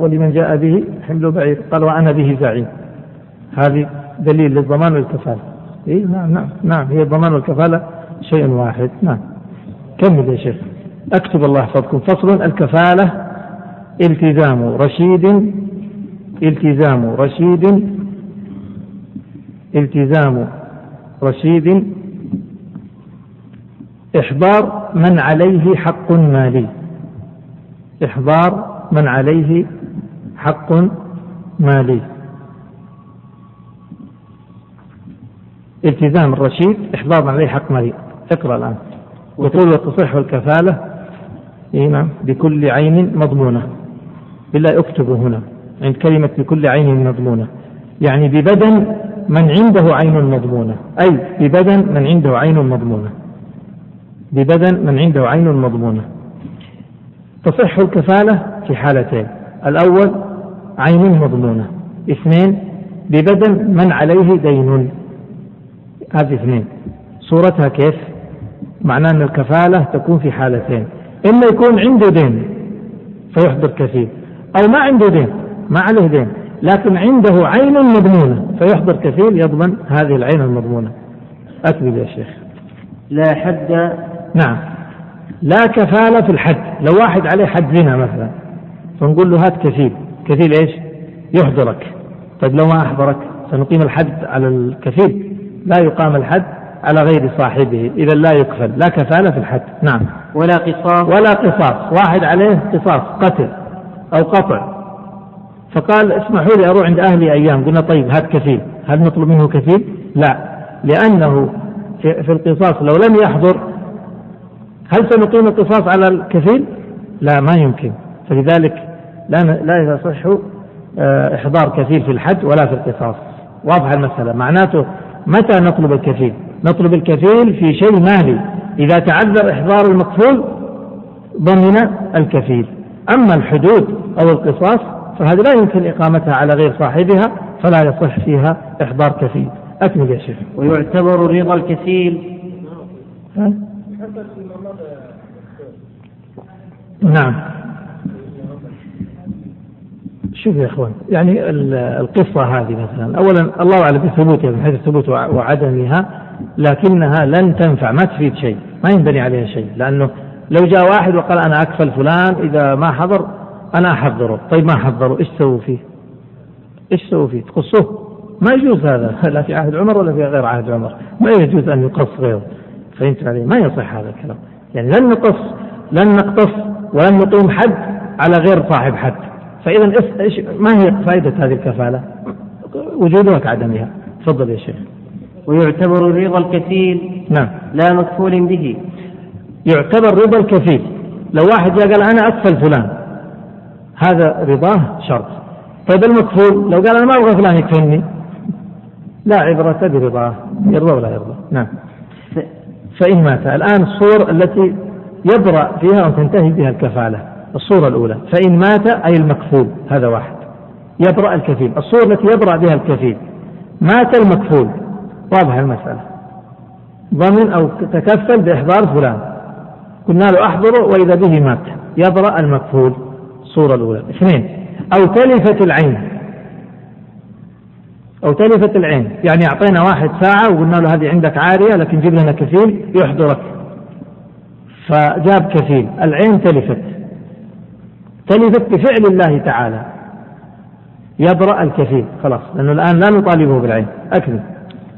ولمن جاء به حمل بعير. قال وأنا به زعيم. هذه دليل للضمان والكفالة. إيه؟ نعم نعم نعم. هي الضمان والكفالة شيء واحد. نعم. كمل يا شيخ. أكتب الله يحفظكم فصل الكفالة التزام رشيد التزام رشيد التزام رشيد. إحضار من عليه حق مالي. إحضار من عليه حق مالي التزام الرشيد إحضار من عليه حق مالي اقرأ الآن. وطول وتصح الكفالة نعم بكل عين مضمونة. بالله اكتبوا هنا عند كلمة بكل عين مضمونة. يعني ببدن من عنده عين مضمونة. أي ببدن من عنده عين مضمونة. ببدن من عنده عين مضمونة. تصح الكفالة في حالتين. الأول عين مضمونة. اثنين ببدن من عليه دين. هذه اثنين. صورتها كيف؟ معناه أن الكفالة تكون في حالتين. إما يكون عنده دين فيحضر كفيل أو ما عنده دين ما عليه دين. لكن عنده عين مضمونة فيحضر كفيل يضمن هذه العين المضمونة. أكمل يا شيخ. لا حد. نعم. لا كفالة في الحد لو واحد عليه حد زنا مثلا فنقول له هات كفيل كفيل إيش؟ يحضرك. طيب لو ما أحضرك سنقيم الحد على الكفيل لا يقام الحد على غير صاحبه. إذا لا يكفل. لا كفالة في الحد. نعم. ولا قصاص. ولا قصاص. واحد عليه قصاص قتل أو قطع. فقال اسمحوا لي أروح عند أهلي أيام. قلنا طيب هات كفيل. هل نطلب منه كفيل؟ لا. لأنه في القصاص لو لم يحضر هل سنقيم القصاص على الكفيل؟ لا ما يمكن. فلذلك لا لا يصح آه، إحضار كفيل في الحد ولا في القصاص. واضحة المسألة. معناته متى نطلب الكفيل؟ نطلب الكفيل في شيء مالي إذا تعذر إحضار المقفول ضمن الكفيل. أما الحدود أو القصاص فهذه لا يمكن إقامتها على غير صاحبها فلا يصح فيها إحضار كفيل. أكمل يا شيخ. ويعتبر رضا الكفيل. نعم. شوف يا إخوان يعني القصة هذه مثلا اولا الله أعلم بثبوتها من حيث الثبوت وعدمها لكنها لن تنفع ما تفيد شيء ما ينبني عليها شيء لأنه لو جاء واحد وقال أنا أكفل فلان إذا ما حضر أنا أحضره. طيب ما حضره إيش سووا فيه؟ إيش سووا فيه؟ تقصوه. ما يجوز هذا لا في عهد عمر ولا في غير عهد عمر. ما يجوز أن يقص غيره. فهمت علي؟ ما يصح هذا الكلام. يعني لن نقص لن نقتص ولن نقيم حد على غير صاحب حد. فإذا إيش ما هي فائدة هذه الكفالة؟ وجودها كعدمها. تفضل يا شيخ. ويعتبر رضا الكفيل نعم. لا مكفول به. يعتبر رضا الكفيل لو واحد جاء قال أنا أكفل فلان هذا رضاه شرط. طيب المكفول؟ لو قال أنا ما أبغى فلان يكفلني. لا عبرة برضاه. يرضى ولا يرضى؟ نعم. فإن مات. الآن الصور التي يبرأ فيها وتنتهي بها الكفالة. الصورة الأولى. فإن مات أي المكفول هذا واحد. يبرأ الكفيل. الصورة التي يبرأ بها الكفيل. مات المكفول. واضحة المسألة. ضمن أو تكفل بإحضار فلان. قلنا له أحضره وإذا به مات. يبرأ المكفول. الصورة الأولى. اثنين. أو تلفت العين. أو تلفت العين. يعني أعطينا واحد ساعة وقلنا له هذه عندك عارية لكن جيب لنا كفيل يحضرك. فجاب كفيل. العين تلفت. تلفت بفعل الله تعالى. يبرأ الكفيل خلاص لأنه الآن لا نطالبه بالعين أكمل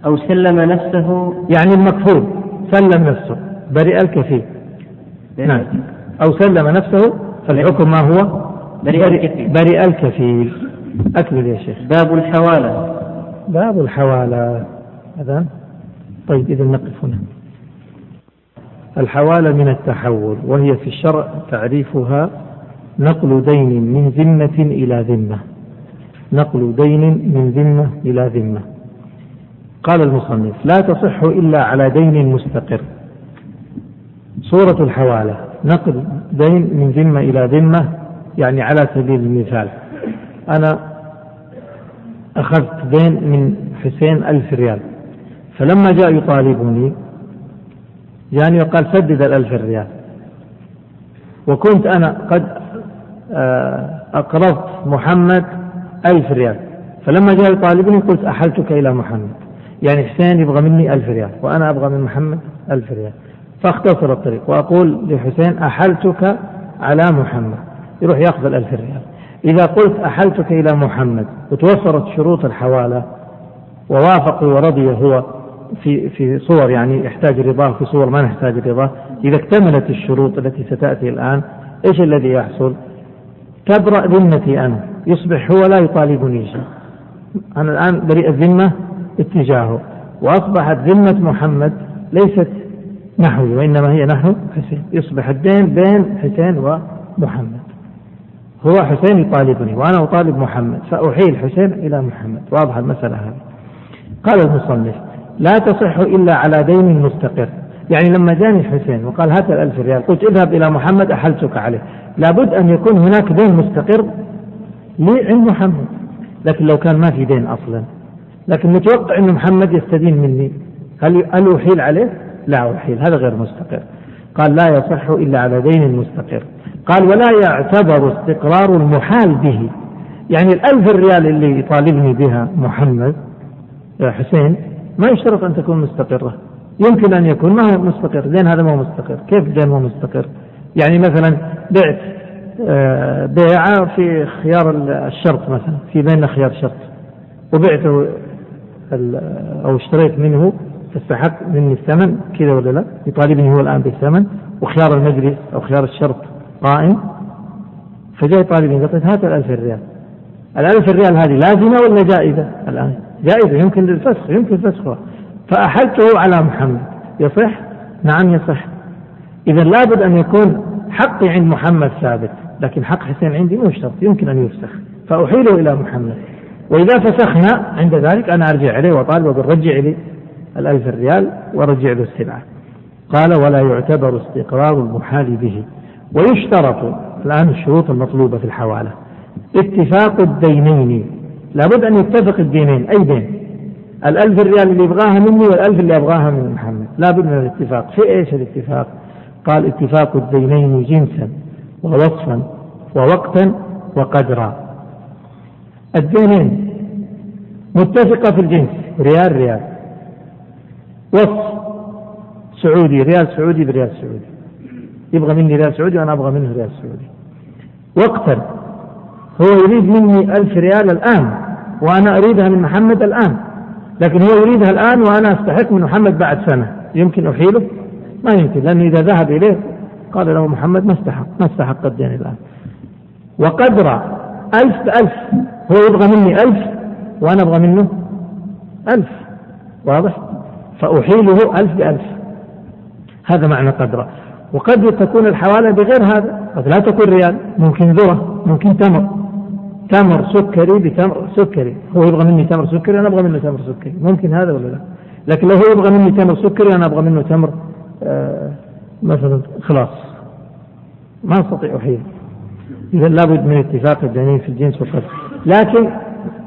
أو سلم نفسه. يعني المكفول سلم نفسه برئ الكفيل نعم. أو سلم نفسه فالحكم ما هو؟ برئ الكفيل برئ الكفيل أكمل يا شيخ. باب الحوالة. باب الحوالة. هذا طيب إذا نقف هنا. الحوالة من التحول وهي في الشرع تعريفها نقل دين من ذمة إلى ذمة. نقل دين من ذمة إلى ذمة. قال المصنف لا تصح إلا على دين مستقر. صورة الحوالة نقل دين من ذمة إلى ذمة يعني على سبيل المثال. أنا أخذت دين من حسين ألف ريال فلما جاء يطالبني جاني وقال سدد الألف ريال. وكنت أنا قد أقرضت محمد ألف ريال. فلما جاء يطالبني قلت أحلتك إلى محمد. يعني حسين يبغى مني ألف ريال وأنا أبغى من محمد ألف ريال. فاختصر الطريق وأقول لحسين أحلتك على محمد. يروح يأخذ الألف ريال. إذا قلت أحلتك إلى محمد وتوفرت شروط الحوالة ووافق ورضي هو في في صور يعني يحتاج رضاه في صور ما نحتاج رضاه. إذا اكتملت الشروط التي ستأتي الآن إيش الذي يحصل؟ تبرأ ذمتي أنا. يصبح هو لا يطالبني شيء. أنا الآن بريء الذمة اتجاهه. وأصبحت ذمة محمد ليست نحوي وإنما هي نحو حسين. يصبح الدين بين حسين ومحمد. هو حسين يطالبني وأنا أطالب محمد. فأحيل حسين إلى محمد. واضحة المسألة هذه. قال المصنف لا تصح إلا على دين مستقر. يعني لما جاني حسين وقال هات الألف ريال قلت اذهب إلى محمد أحلتك عليه. لابد أن يكون هناك دين مستقر لي عند محمد. لكن لو كان ما في دين أصلا لكن متوقع أن محمد يستدين مني. هل هل أحيل عليه؟ لا أحيل هذا غير مستقر. قال لا يصح إلا على دين مستقر. قال ولا يعتبر استقرار المحال به. يعني الألف الريال اللي يطالبني بها محمد يا حسين ما يشترط أن تكون مستقرة. يمكن أن يكون. ما هو مستقر؟ دين هذا ما هو مستقر؟ كيف دين مو مستقر؟ يعني مثلا بعت آه، بيعة في خيار الشرط مثلا في بيننا خيار شرط. وبعته أو اشتريت منه فاستحق مني الثمن كذا ولا لا؟ يطالبني هو الآن بالثمن. وخيار المجلس أو خيار الشرط قائم. فجاء يطالبني قلت هات الألف ريال الألف ريال هذه لازمة ولا جائزة؟ الآن جائزة يمكن للفسخ يمكن فسخها. فأحلته على محمد. يصح؟ نعم يصح. إذا لابد أن يكون حقي عند محمد ثابت لكن حق حسين عندي مو شرط يمكن أن يفسخ. فأحيله إلى محمد. وإذا فسخنا عند ذلك أنا أرجع إليه وأطالب وأقول رجع لي الألف ريال ورجع له السلعة. قال ولا يعتبر استقرار المحال به. ويشترط الآن الشروط المطلوبة في الحوالة. اتفاق الدينين. لابد أن يتفق الدينين. أي دين؟ الألف ريال اللي يبغاها مني والألف اللي أبغاها من محمد. لابد من الاتفاق. في إيش الاتفاق؟ قال اتفاق الدينين جنسا ووصفا ووقتا وقدرا. الدينين متفقة في الجنس. ريال ريال. وصفه سعودي ريال سعودي بريال سعودي. يبغى مني ريال سعودي وأنا أبغى منه ريال سعودي. ووقتا. هو يريد مني ألف ريال الآن وأنا أريدها من محمد الآن. لكن هو يريدها الآن وأنا أستحق من محمد بعد سنة. يمكن أحيله؟ ما يمكن لأنه إذا ذهب إليه قال له محمد ما استحق ما استحق الدين الآن. وقدر ألف بألف. هو يبغى مني ألف وأنا أبغى منه ألف. واضح؟ فأحيله ألف بألف. هذا معنى قدره وقد تكون الحوالة بغير هذا. قد لا تكون ريال ممكن ذرة ممكن تمر. تمر سكري بتمر سكري. هو يبغى مني تمر سكري أنا أبغى منه تمر سكري. ممكن هذا ولا لا؟ لكن لو هو يبغى مني تمر سكري أنا أبغى منه تمر آه مثلا خلاص. ما أستطيع أحيل. إذا لابد من اتفاق الدينين في الجنس والقدر. لكن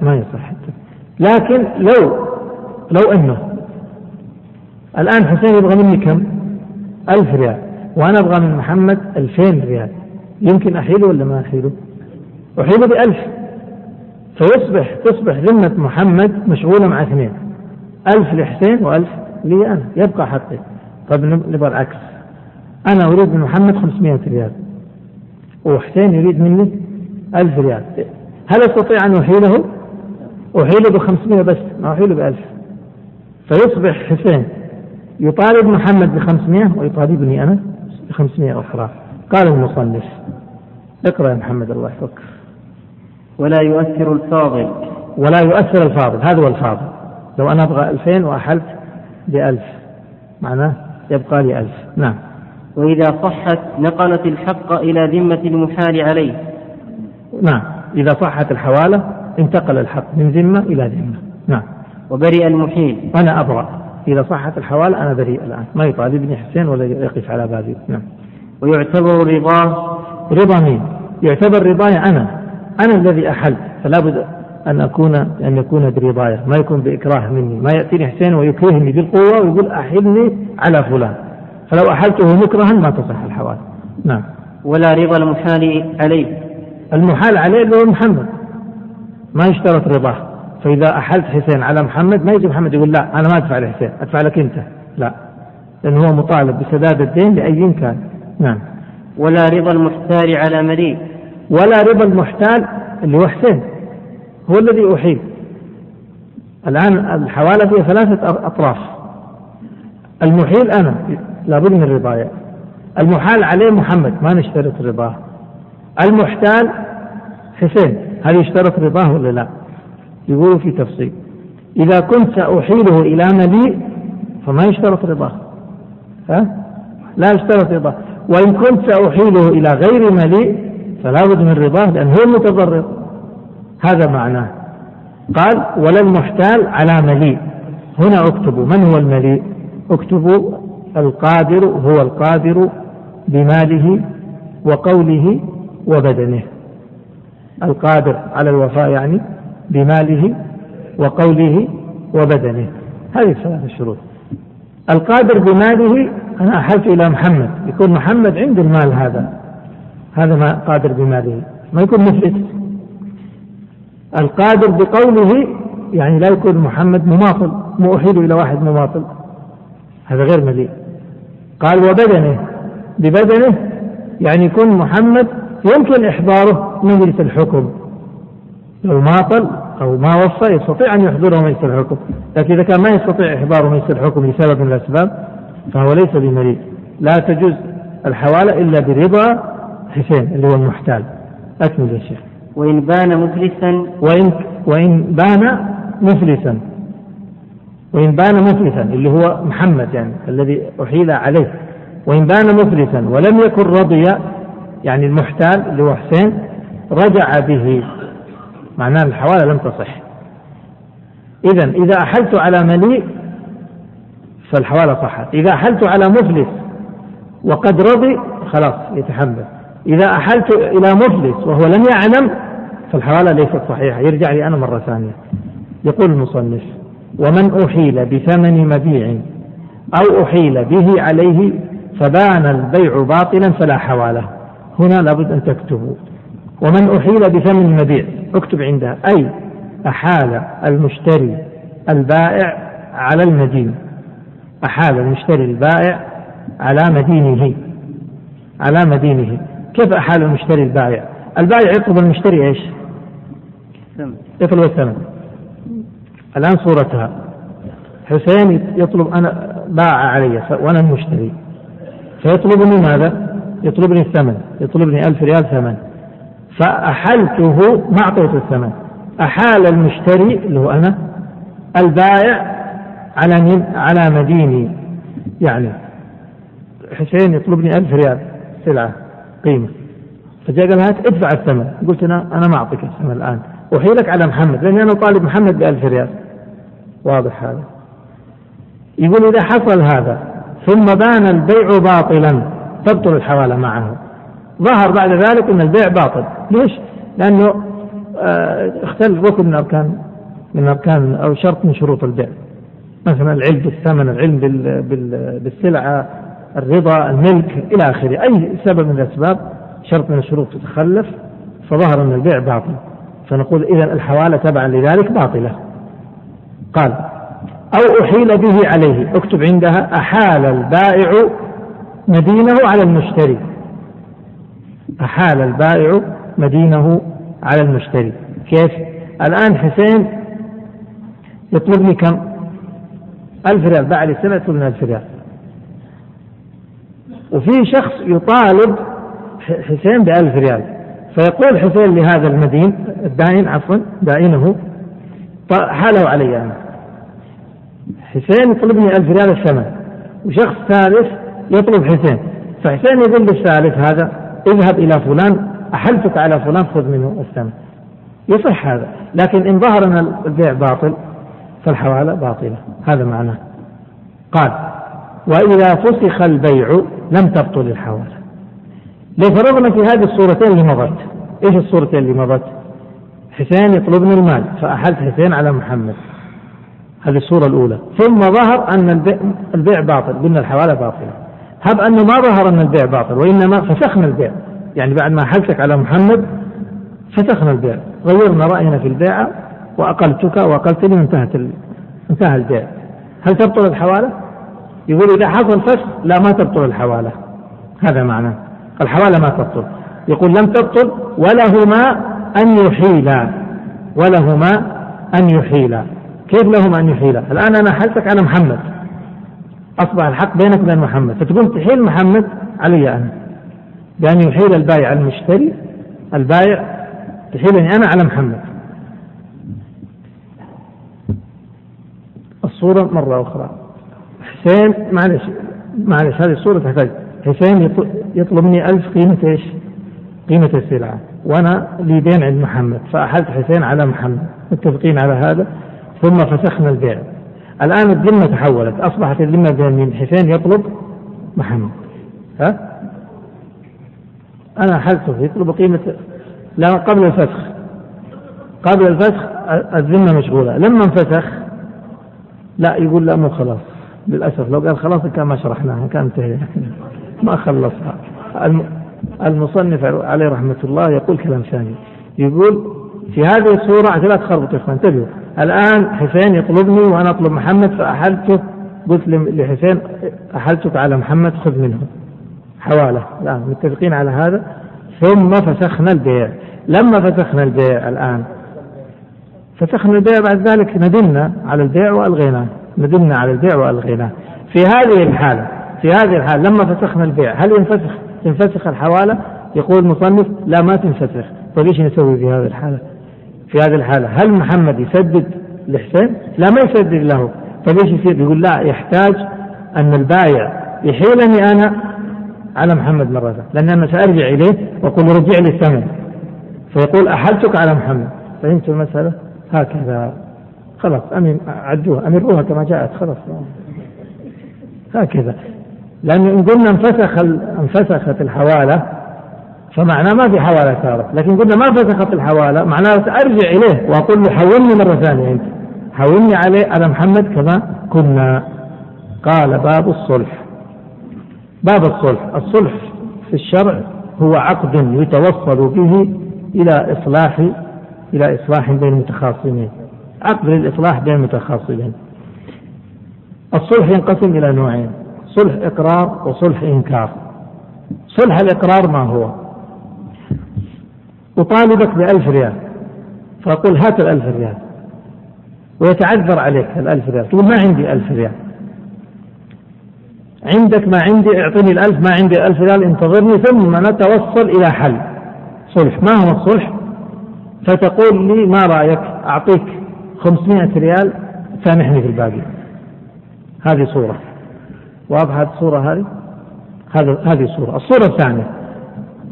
ما يصح حتى. لكن لو لو أنه الآن حسين يبغى مني كم؟ ألف ريال. وأنا أبغى من محمد ألفين ريال. يمكن أحيله ولا ما أحيله؟ أحيله بألف. فيصبح تصبح ذمة محمد مشغولة مع اثنين. ألف لحسين وألف لي أنا. يبقى حقي. طيب نبغى العكس. أنا أريد من محمد 500 ريال. وحسين يريد مني ألف ريال. هل أستطيع أن أحيله؟ أحيله ب 500 بس ما أحيله بألف. فيصبح حسين يطالب محمد ب 500 ويطالبني أنا ب 500 أخرى. قال المصنف اقرأ يا محمد الله يحفظك. ولا يؤثر الفاضل. ولا يؤثر الفاضل. هذا هو الفاضل. لو أنا أبغى ألفين وأحلت بألف معناه يبقى لي ألف. نعم. وإذا صحت نقلت الحق إلى ذمة المحال عليه. نعم. إذا صحت الحوالة انتقل الحق من ذمة إلى ذمة. نعم. وبرئ المحيل. أنا أبرأ إذا صحت الحوالة أنا بريء الآن. ما يطالبني حسين ولا يقف على بابي نعم. ويعتبر رضاه. رضا مين؟ يعتبر رضاي أنا. أنا الذي أحلت فلا بد أن أكون أن يكون برضايا ما يكون بإكراه مني ما يأتيني حسين ويكرهني بالقوة ويقول أحلني على فلان. فلو أحلته مكرها ما تصح الحوالي نعم. ولا رضا المحال عليه. المحال عليه اللي هو محمد. ما يشترط رضاه. فإذا أحلت حسين على محمد ما يجي محمد يقول لا أنا ما أدفع لحسين أدفع لك أنت. لا. لأنه هو مطالب بسداد الدين لأي كان. نعم. ولا رضا المحتال على مليء. ولا رضا المحتال اللي هو حسين هو الذي أحيل الآن الحوالة فيها ثلاثة أطراف. المحيل أنا لابد من رضايا المحال عليه محمد ما نشترط رضاه. المحتال حسين هل يشترط رضاه ولا لا؟ يقولوا في تفصيل. إذا كنت سأحيله إلى مليء فما يشترط رضاه. ها؟ لا يشترط رضاه. وإن كنت سأحيله إلى غير مليء فلا بد من رضاه لأنه هو المتضرر. هذا معناه. قال ولا المحتال على مليء. هنا اكتبوا. من هو المليء؟ اكتبوا القادر هو القادر بماله وقوله وبدنه. القادر على الوفاء يعني بماله وقوله وبدنه. هذه الثلاث الشروط القادر بماله أنا أحلت إلى محمد. يكون محمد عنده المال هذا. هذا ما قادر بماله ما يكون مفلس القادر بقوله يعني لا يكون محمد مماطل. مؤهل إلى واحد مماطل. هذا غير مليء. قال وبدنه. ببدنه يعني يكون محمد يمكن إحضاره مجلس الحكم. لو ماطل أو ما وصى يستطيع أن يحضره مجلس الحكم. لكن إذا كان ما يستطيع إحضاره مجلس الحكم لسبب من الأسباب فهو ليس بمريء لا تجوز الحوالة إلا برضا حسين اللي هو المحتال. أكمل يا شيخ. وإن بان مفلسا؟ وإن وإن بان مفلسا. وإن بان مفلسا اللي هو محمد يعني الذي أحيل عليه. وإن بان مفلسا ولم يكن رضي يعني المحتال اللي هو حسين رجع به. معناه الحوالة لم تصح. إذا إذا أحلت على مليء فالحوالة صحت. إذا أحلت على مفلس وقد رضي خلاص يتحمل. إذا أحلت إلى مفلس وهو لم يعلم فالحوالة ليست صحيحة. يرجع لي أنا مرة ثانية. يقول المصنف ومن أحيل بثمن مبيع أو أحيل به عليه فبان البيع باطلا فلا حوالة. هنا لابد أن تكتبوا. ومن أحيل بثمن مبيع اكتب عندها. أي أحال المشتري البائع على المدين. أحال المشتري البائع على مدينه على مدينه. كيف أحال المشتري البائع؟ البائع يطلب المشتري إيش؟ يطلب الثمن. الآن صورتها. حسين يطلب أنا باع علي وأنا المشتري. فيطلبني ماذا؟ يطلبني الثمن. يطلبني ألف ريال ثمن. فأحلته ما أعطيته الثمن. أحال المشتري اللي هو أنا البائع على من على مديني. يعني حسين يطلبني ألف ريال سلعة. قيمة. فجاء قال هات ادفع الثمن. قلت أنا أنا ما أعطيك الثمن الآن. أحيلك على محمد. لأني أنا طالب محمد بألف ريال. واضح هذا. يقول إذا حصل هذا ثم بان البيع باطلا تبطل الحوالة معه. ظهر بعد ذلك أن البيع باطل. ليش؟ لأنه آه، اختل ركن من أركان من أركان أو شرط من شروط البيع. مثلا العلم بالثمن العلم بالسلعة الرضا الملك إلى آخره. أي سبب من الأسباب شرط من الشروط تتخلف فظهر أن البيع باطل. فنقول إذا الحوالة تبعا لذلك باطلة. قال أو أحيل به عليه. اكتب عندها أحال البائع مدينه على المشتري. أحال البائع مدينه على المشتري. كيف؟ الآن حسين يطلبني كم؟ ألف ريال. باع لي سنة يطلبني ألف ريال. وفي شخص يطالب حسين بألف ريال. فيقول حسين لهذا المدين الدائن عفوا دائنه حاله علي أنا. حسين يطلبني ألف ريال الثمن وشخص ثالث يطلب حسين. فحسين يقول للثالث هذا اذهب إلى فلان أحلتك على فلان خذ منه الثمن. يصح هذا. لكن إن ظهر أن البيع باطل فالحوالة باطلة. هذا معناه. قال وإذا فسخ البيع لم تبطل الحوالة لو في هذه الصورتين اللي مضت إيش الصورتين اللي مضت؟ حسين يطلبني المال فأحلت حسين على محمد. هذه الصورة الأولى. ثم ظهر أن البيع, البيع باطل قلنا الحوالة باطلة. هب أنه ما ظهر أن البيع باطل وإنما فسخنا البيع. يعني بعد ما حلتك على محمد فسخنا البيع. غيرنا رأينا في البيعة وأقلتك وأقلتني وانتهت ال... انتهى البيع. هل تبطل الحوالة؟ يقول إذا حصل فسخ لا ما تبطل الحوالة. هذا معناه الحوالة ما تبطل. يقول لم تبطل ولهما أن يحيلا. ولهما أن يحيلا. كيف لهما أن يحيلا؟ الآن أنا حلتك على محمد. أصبح الحق بينك وبين محمد. فتقول تحيل محمد علي أنا. بأن يحيل البايع المشتري البايع تحيلني أنا على محمد. الصورة مرة أخرى. حسين معلش معلش هذه الصورة تحتاج. حسين يطلب مني ألف قيمة إيش؟ قيمة السلعة. وأنا لي دين عند محمد فأحلت حسين على محمد متفقين على هذا. ثم فسخنا البيع. الآن الذمة تحولت. أصبحت الذمة بين مين؟ حسين يطلب محمد. ها؟ أنا حلته يطلب قيمة لا قبل الفسخ. قبل الفسخ الذمة مشغولة. لما انفسخ لا يقول لا مو خلاص. للأسف لو قال خلاص كان ما شرحناها كان انتهينا ما خلصها. المصنف عليه رحمة الله يقول كلام ثاني يقول في هذه الصورة لا تخربط يا إخوان انتبهوا. الآن حسين يطلبني وأنا أطلب محمد فأحلته. قلت لحسين أحلتك على محمد خذ منه. حوالة. لا متفقين على هذا. ثم فسخنا البيع. لما فسخنا البيع الآن؟ فسخنا البيع بعد ذلك ندمنا على البيع وألغيناه. ندمنا على البيع وألغيناه في هذه الحالة في هذه الحالة لما فسخنا البيع هل ينفسخ؟ تنفسخ الحوالة؟ يقول المصنف لا ما تنفسخ. طيب إيش نسوي في هذه الحالة؟ في هذه الحالة هل محمد يسدد لحسين لا ما يسدد له. طيب إيش يصير؟ يقول لا يحتاج أن البايع يحيلني أنا على محمد مرة لأن أنا سأرجع إليه وأقول رجع لي الثمن. فيقول أحلتك على محمد. فهمت المسألة؟ هكذا. خلاص أمين عدوها أمروها كما جاءت خلاص. هكذا. لأن إن قلنا انفسخ انفسخت الحوالة فمعناه ما في حوالة صارت. لكن قلنا ما فسخت الحوالة معناه أرجع إليه وأقول له حولني مرة ثانية أنت. حولني عليه على محمد كما كنا. قال باب الصلح. باب الصلح. الصلح في الشرع هو عقد يتوصل به إلى إصلاح إلى إصلاح بين المتخاصمين. عقد للإصلاح بين المتخاصمين الصلح ينقسم إلى نوعين صلح إقرار وصلح إنكار. صلح الإقرار ما هو؟ أطالبك بألف ريال فأقول هات الألف ريال. ويتعذر عليك الألف ريال تقول ما عندي ألف ريال. عندك ما عندي اعطني الألف ما عندي الألف ريال انتظرني ثم نتوصل إلى حل. صلح ما هو الصلح؟ فتقول لي ما رأيك؟ أعطيك 500 ريال سامحني في الباقي. هذه صورة. واضحة الصورة هذه؟ هذا هذه صورة. الصورة الثانية.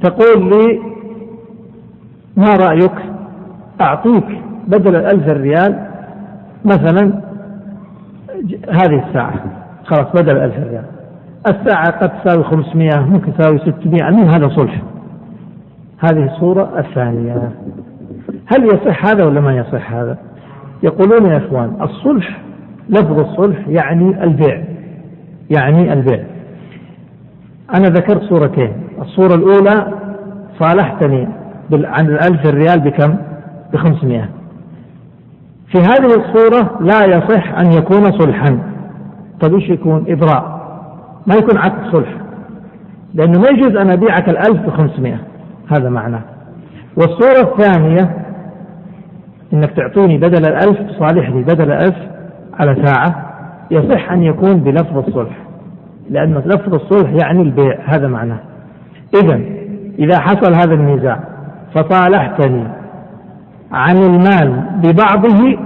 تقول لي ما رأيك؟ أعطيك بدل الألف ريال مثلا هذه الساعة. خلاص بدل الألف ريال الساعة قد تساوي 500 ممكن تساوي 600 المهم هذا صلح؟ هذه الصورة الثانية. هل يصح هذا ولا ما يصح هذا؟ يقولون يا إخوان الصلح لفظ الصلح يعني البيع يعني البيع. أنا ذكرت صورتين الصورة الأولى صالحتني عن الألف ريال بكم؟ بخمسمائة. في هذه الصورة لا يصح أن يكون صلحا. طيب إيش يكون؟ إبراء. ما يكون عقد صلح. لأنه ما يجوز أن أبيعك الألف بخمسمائة. هذا معناه والصورة الثانية إنك تعطيني بدل الألف تصالحني بدل الألف على ساعة. يصح أن يكون بلفظ الصلح لأن لفظ الصلح يعني البيع هذا معناه. اذا إذا حصل هذا النزاع فصالحتني عن المال ببعضه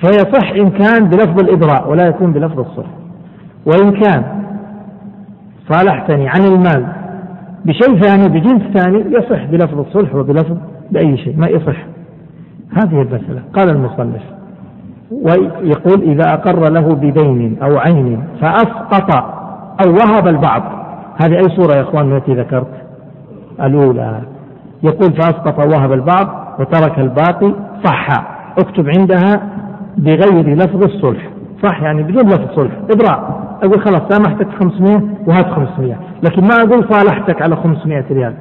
فيصح إن كان بلفظ الإبراء ولا يكون بلفظ الصلح. وإن كان صالحتني عن المال بشيء ثاني بجنس ثاني يصح بلفظ الصلح وبلفظ بأي شيء ما يصح. هذه المسألة. قال المصنف ويقول إذا أقر له بدين أو عين فأسقط أو وهب البعض. هذه أي صورة يا إخوان التي ذكرت؟ الأولى. يقول فأسقط وهب البعض وترك الباقي صح. اكتب عندها بغير لفظ الصلح. صح يعني بدون لفظ صلح. إبراء أقول خلاص سامحتك 500 وهات 500 لكن ما أقول صالحتك على 500 ريال.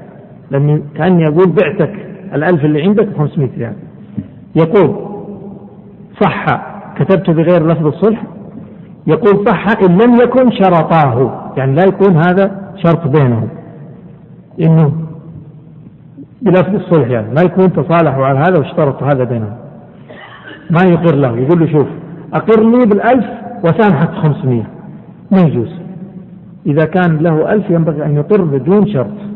لأني كأني أقول بعتك الألف اللي عندك 500 ريال. يقول صح كتبت بغير لفظ الصلح. يقول صح إن لم يكن شرطاه. يعني لا يكون هذا شرط بينهم. إنه بلفظ الصلح يعني. ما يكون تصالحوا على هذا واشترطوا هذا بينهم. ما يقر له. يقول له شوف أقر لي بالألف وسامحك 500 ما يجوز. إذا كان له ألف ينبغي أن يقر بدون شرط.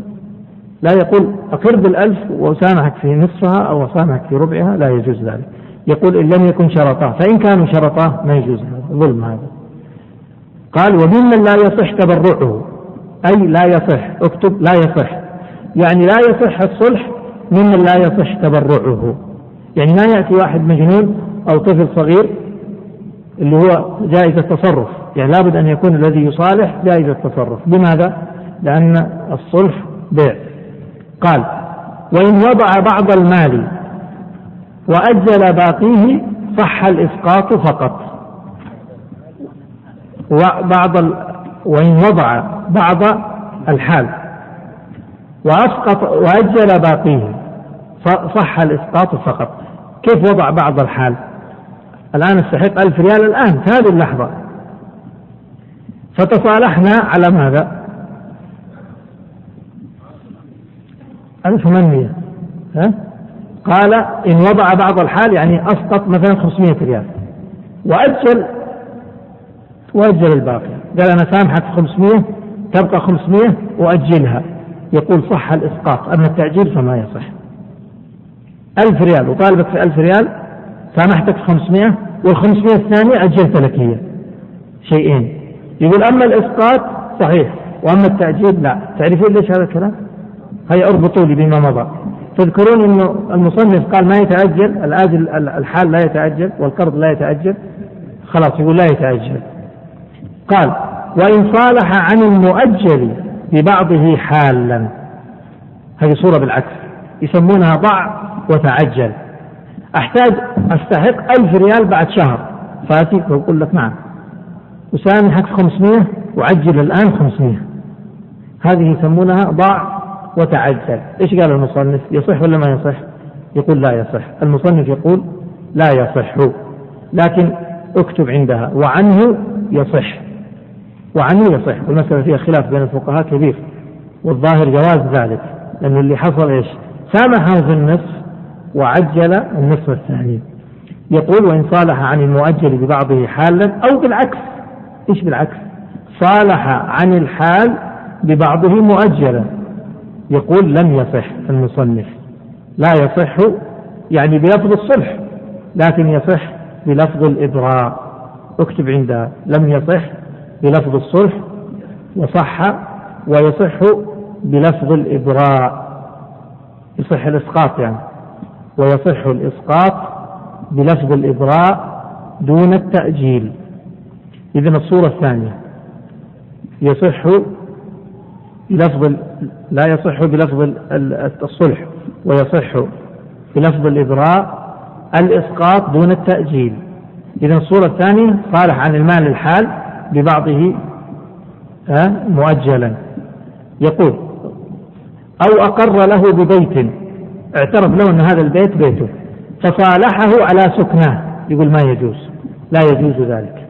لا يقول أقر بالألف وأسامحك في نصفها أو أسامحك في ربعها لا يجوز ذلك. يقول إن لم يكن شرطاه فإن كانوا شرطاه ما يجوز هذا ظلم هذا. قال وممن لا يصح تبرعه أي لا يصح اكتب لا يصح. يعني لا يصح الصلح ممن لا يصح تبرعه. يعني ما يأتي واحد مجنون أو طفل صغير اللي هو جائز التصرف. يعني لابد أن يكون الذي يصالح جائز التصرف. لماذا؟ لأن الصلح بيع. قال وإن وضع بعض المال وأجل باقيه صح الإسقاط فقط. وبعض ال... وإن وضع بعض الحال وأسقط وأجل باقيه صح الإسقاط فقط. كيف وضع بعض الحال؟ الآن استحق ألف ريال الآن في هذه اللحظة. فتصالحنا على ماذا؟ ألف ثمانمية ها؟ قال إن وضع بعض الحال يعني أسقط مثلا 500 ريال. وأجل وأجل الباقي. قال أنا سامحك 500 تبقى 500 وأجلها. يقول صح الإسقاط أما التأجيل فما يصح. ألف ريال وطالبك في ألف ريال سامحتك في 500 وال500 الثانية أجلت لك هي شيئين. يقول أما الإسقاط صحيح وأما التأجيل لا. تعرفون ليش هذا الكلام؟ هيا اربطوا لي بما مضى. تذكرون إنه المصنف قال ما يتأجل الآجل الحال لا يتأجل والقرض لا يتأجل. خلاص يقول لا يتأجل. قال وإن صالح عن المؤجل ببعضه حالا. هذه صورة بالعكس. يسمونها ضع وتعجل. أحتاج أستحق ألف ريال بعد شهر. فأتيك وأقول لك نعم. أسامحك 500 وعجل الآن 500 هذه يسمونها ضع وتعجل. إيش قال المصنف؟ يصح ولا ما يصح؟ يقول لا يصح. المصنف يقول لا يصح. لكن اكتب عندها. وعنه يصح. وعنه يصح. والمسألة فيها خلاف بين الفقهاء كبير. والظاهر جواز ذلك. لأن اللي حصل إيش؟ سامحه في النصف وعجل النصف الثاني. يقول وإن صالح عن المؤجل ببعضه حالا أو بالعكس. إيش بالعكس؟ صالح عن الحال ببعضه مؤجلا. يقول لم يصح المصنف. لا يصح يعني بلفظ الصلح لكن يصح بلفظ الإبراء. اكتب عندها لم يصح بلفظ الصلح وصح ويصح بلفظ الإبراء. يصح الإسقاط يعني. ويصح الإسقاط بلفظ الإبراء دون التأجيل. إذن الصورة الثانية. يصح بلفظ لا يصح بلفظ الصلح ويصح بلفظ الإبراء الإسقاط دون التأجيل. إذا الصورة الثانية صالح عن المال الحال ببعضه مؤجلا. يقول أو أقر له ببيت اعترف له أن هذا البيت بيته فصالحه على سكناه. يقول ما يجوز لا يجوز ذلك.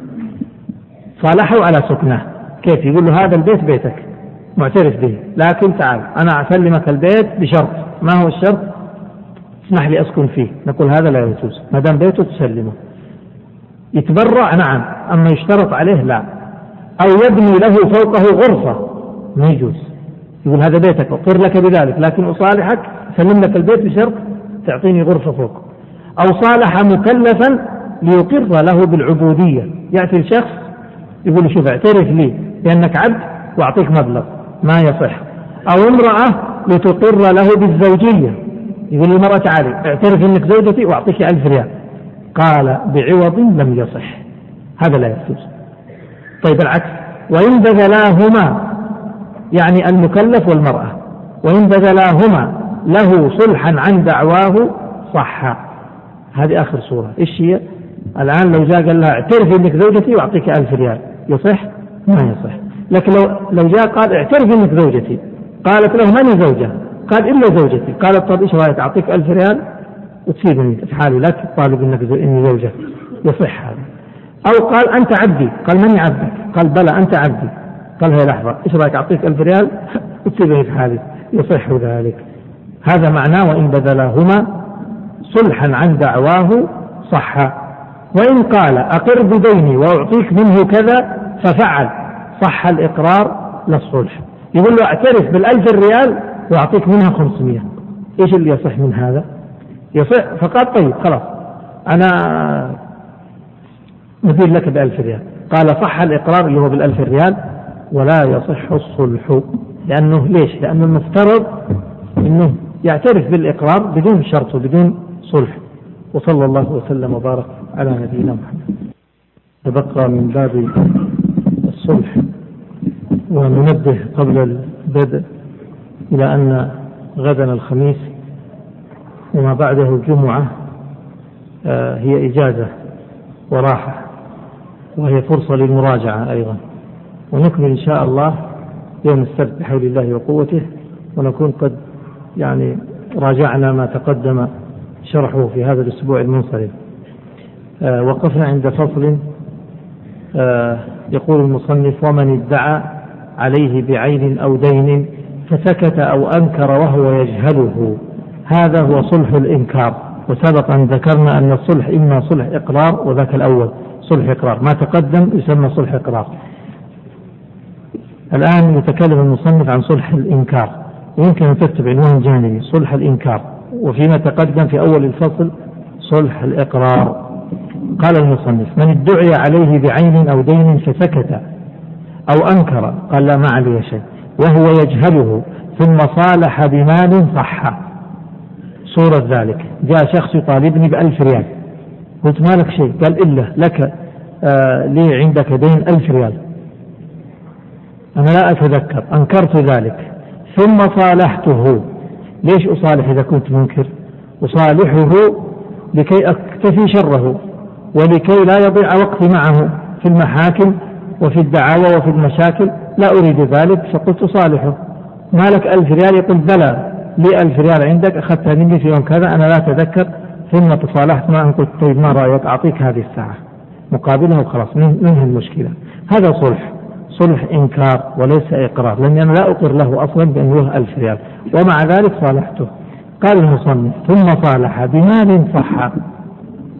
صالحه على سكناه. كيف؟ يقول له هذا البيت بيتك. معترف به. لكن تعال أنا أسلمك البيت بشرط. ما هو الشرط؟ اسمح لي أسكن فيه. نقول هذا لا يجوز. ما دام بيته تسلمه. يتبرع؟ نعم. أما يشترط عليه لا. أو يبني له فوقه غرفة؟ ما يجوز. يقول هذا بيتك أقر لك بذلك. لكن أصالحك أسلم لك البيت بشرط تعطيني غرفة فوق. أو صالح مكلفا ليقر له بالعبودية. يأتي الشخص يقول شوف اعترف لي بأنك عبد وأعطيك مبلغ. ما يصح. أو امرأة لتقر له بالزوجية. يقول للمرأة تعالي اعترف إنك زوجتي واعطيك ألف ريال. قال بعوض لم يصح. هذا لا يجوز. طيب العكس. وإن بذلاهما يعني المكلف والمرأة وإن بذلاهما له صلحا عن دعواه صح. هذه آخر صورة إيش هي؟ الآن لو جاء قال لها اعترفي إنك زوجتي وأعطيك ألف ريال. يصح؟ ما يصح. لكن لو لو جاء قال اعترفي إنك زوجتي. قالت له من زوجة؟ قال إلا زوجتي. قالت طيب إيش رأيك أعطيك ألف ريال؟ وتسيبني في حالي لا تطالب إنك إني زوجك يصح هذا. أو قال أنت عبدي. قال من عبدك. قال بلى أنت عبدي. قال هي لحظة. إيش رأيك أعطيك ألف ريال؟ وتسيبني في حالي يصح ذلك. هذا معناه وإن بذلهما صلحا عن دعواه صح. وإن قال أقر بديني وأعطيك منه كذا ففعل. صح الإقرار للصلح يقول له اعترف بالألف الريال وأعطيك منها خمسمية. إيش اللي يصح من هذا؟ يصح فقال طيب خلاص. أنا ندير لك بألف ريال. قال صح الإقرار اللي هو بالألف ريال ولا يصح الصلح. لأنه ليش؟ لأنه المفترض أنه يعترف بالإقرار بدون شرط وبدون صلح. وصلى الله وسلم وبارك على نبينا محمد. تبقى من باب الصلح وننبه قبل البدء إلى أن غدا الخميس وما بعده الجمعة آه، هي إجازة وراحة وهي فرصة للمراجعة أيضا. ونكمل إن شاء الله يوم السبت بحول الله وقوته ونكون قد يعني راجعنا ما تقدم شرحه في هذا الأسبوع المنصرم آه وقفنا عند فصل يقول المصنف ومن ادعى عليه بعين أو دين فسكت أو أنكر وهو يجهله. هذا هو صلح الإنكار. وسبق أن ذكرنا أن الصلح إما صلح إقرار وذاك الأول صلح إقرار. ما تقدم يسمى صلح إقرار. الآن يتكلم المصنف عن صلح الإنكار. ويمكن أن تكتب عنوان جانبي صلح الإنكار. وفيما تقدم في أول الفصل صلح الإقرار. قال المصنف من ادعي عليه بعين أو دين فسكت أو أنكر قال لا ما علي شيء. وهو يجهله ثم صالح بمال صح. صورة ذلك. جاء شخص يطالبني بألف ريال. قلت ما لك شيء؟ قال إلا لك آه لي عندك دين ألف ريال. أنا لا أتذكر أنكرت ذلك. ثم صالحته. ليش أصالح إذا كنت منكر؟ أصالحه لكي أكتفي شره ولكي لا يضيع وقتي معه في المحاكم وفي الدعاوى وفي المشاكل. لا أريد ذلك فقلت صالحه. ما لك ألف ريال؟ يقول بلى لي ألف ريال عندك أخذتها مني في يوم كذا أنا لا أتذكر. ثم تصالحت معه قلت طيب ما رأيك؟ أعطيك هذه الساعة. مقابلها وخلاص منهي المشكلة هذا صلح. صلح إنكار وليس إقرار لأني أنا لا أقر له أصلا بأن له ألف ريال. ومع ذلك صالحته. قال المصنف ثم صالح بمال صح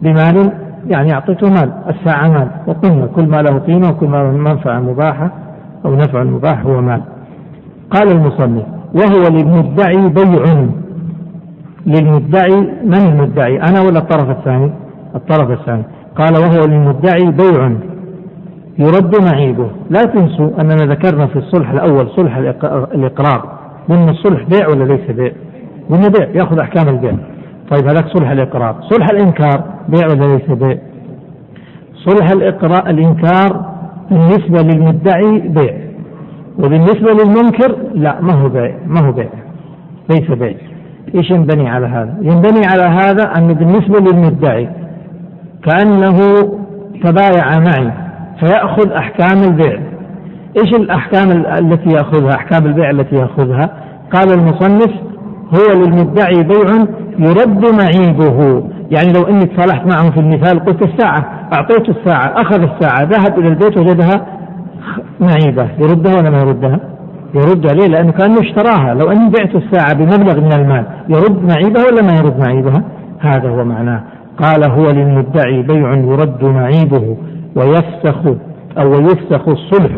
بمال يعني أعطيته مال الساعة مال وقلنا كل ما له قيمة وكل ما له منفعة مباحة أو نفع مباح هو مال. قال المصنف وهو للمدعي بيع. للمدعي من المدعي؟ أنا ولا الطرف الثاني؟ الطرف الثاني. قال وهو للمدعي بيع. يرد معيبه. لا تنسوا أننا ذكرنا في الصلح الأول صلح الإقرار. قلنا الصلح بيع ولا ليس بيع؟ قلنا بيع يأخذ أحكام البيع. طيب هذاك صلح الإقرار. صلح الإنكار بيع ولا ليس بيع؟ صلح الإقرار الإنكار بالنسبة للمدعي بيع. وبالنسبة للمنكر لا ما هو بيع ما هو بيع. ليس بيع. إيش ينبني على هذا؟ ينبني على هذا أنه بالنسبة للمدعي كأنه تبايع معي فيأخذ أحكام البيع. إيش الأحكام التي يأخذها؟ أحكام البيع التي يأخذها؟ قال المصنف هو للمدعي بيع يرد معيبه. يعني لو اني تصالحت معه في المثال قلت الساعة اعطيته الساعة أخذ الساعة ذهب إلى البيت وجدها معيبة. يردها ولا ما يردها؟ يرد عليه لأنه كأنه اشتراها. لو أني بعت الساعة بمبلغ من المال يرد معيبها ولا ما يرد معيبها؟ هذا هو معناه. قال هو للمدعي بيع يرد معيبه. ويفسخ أو يفسخ الصلح.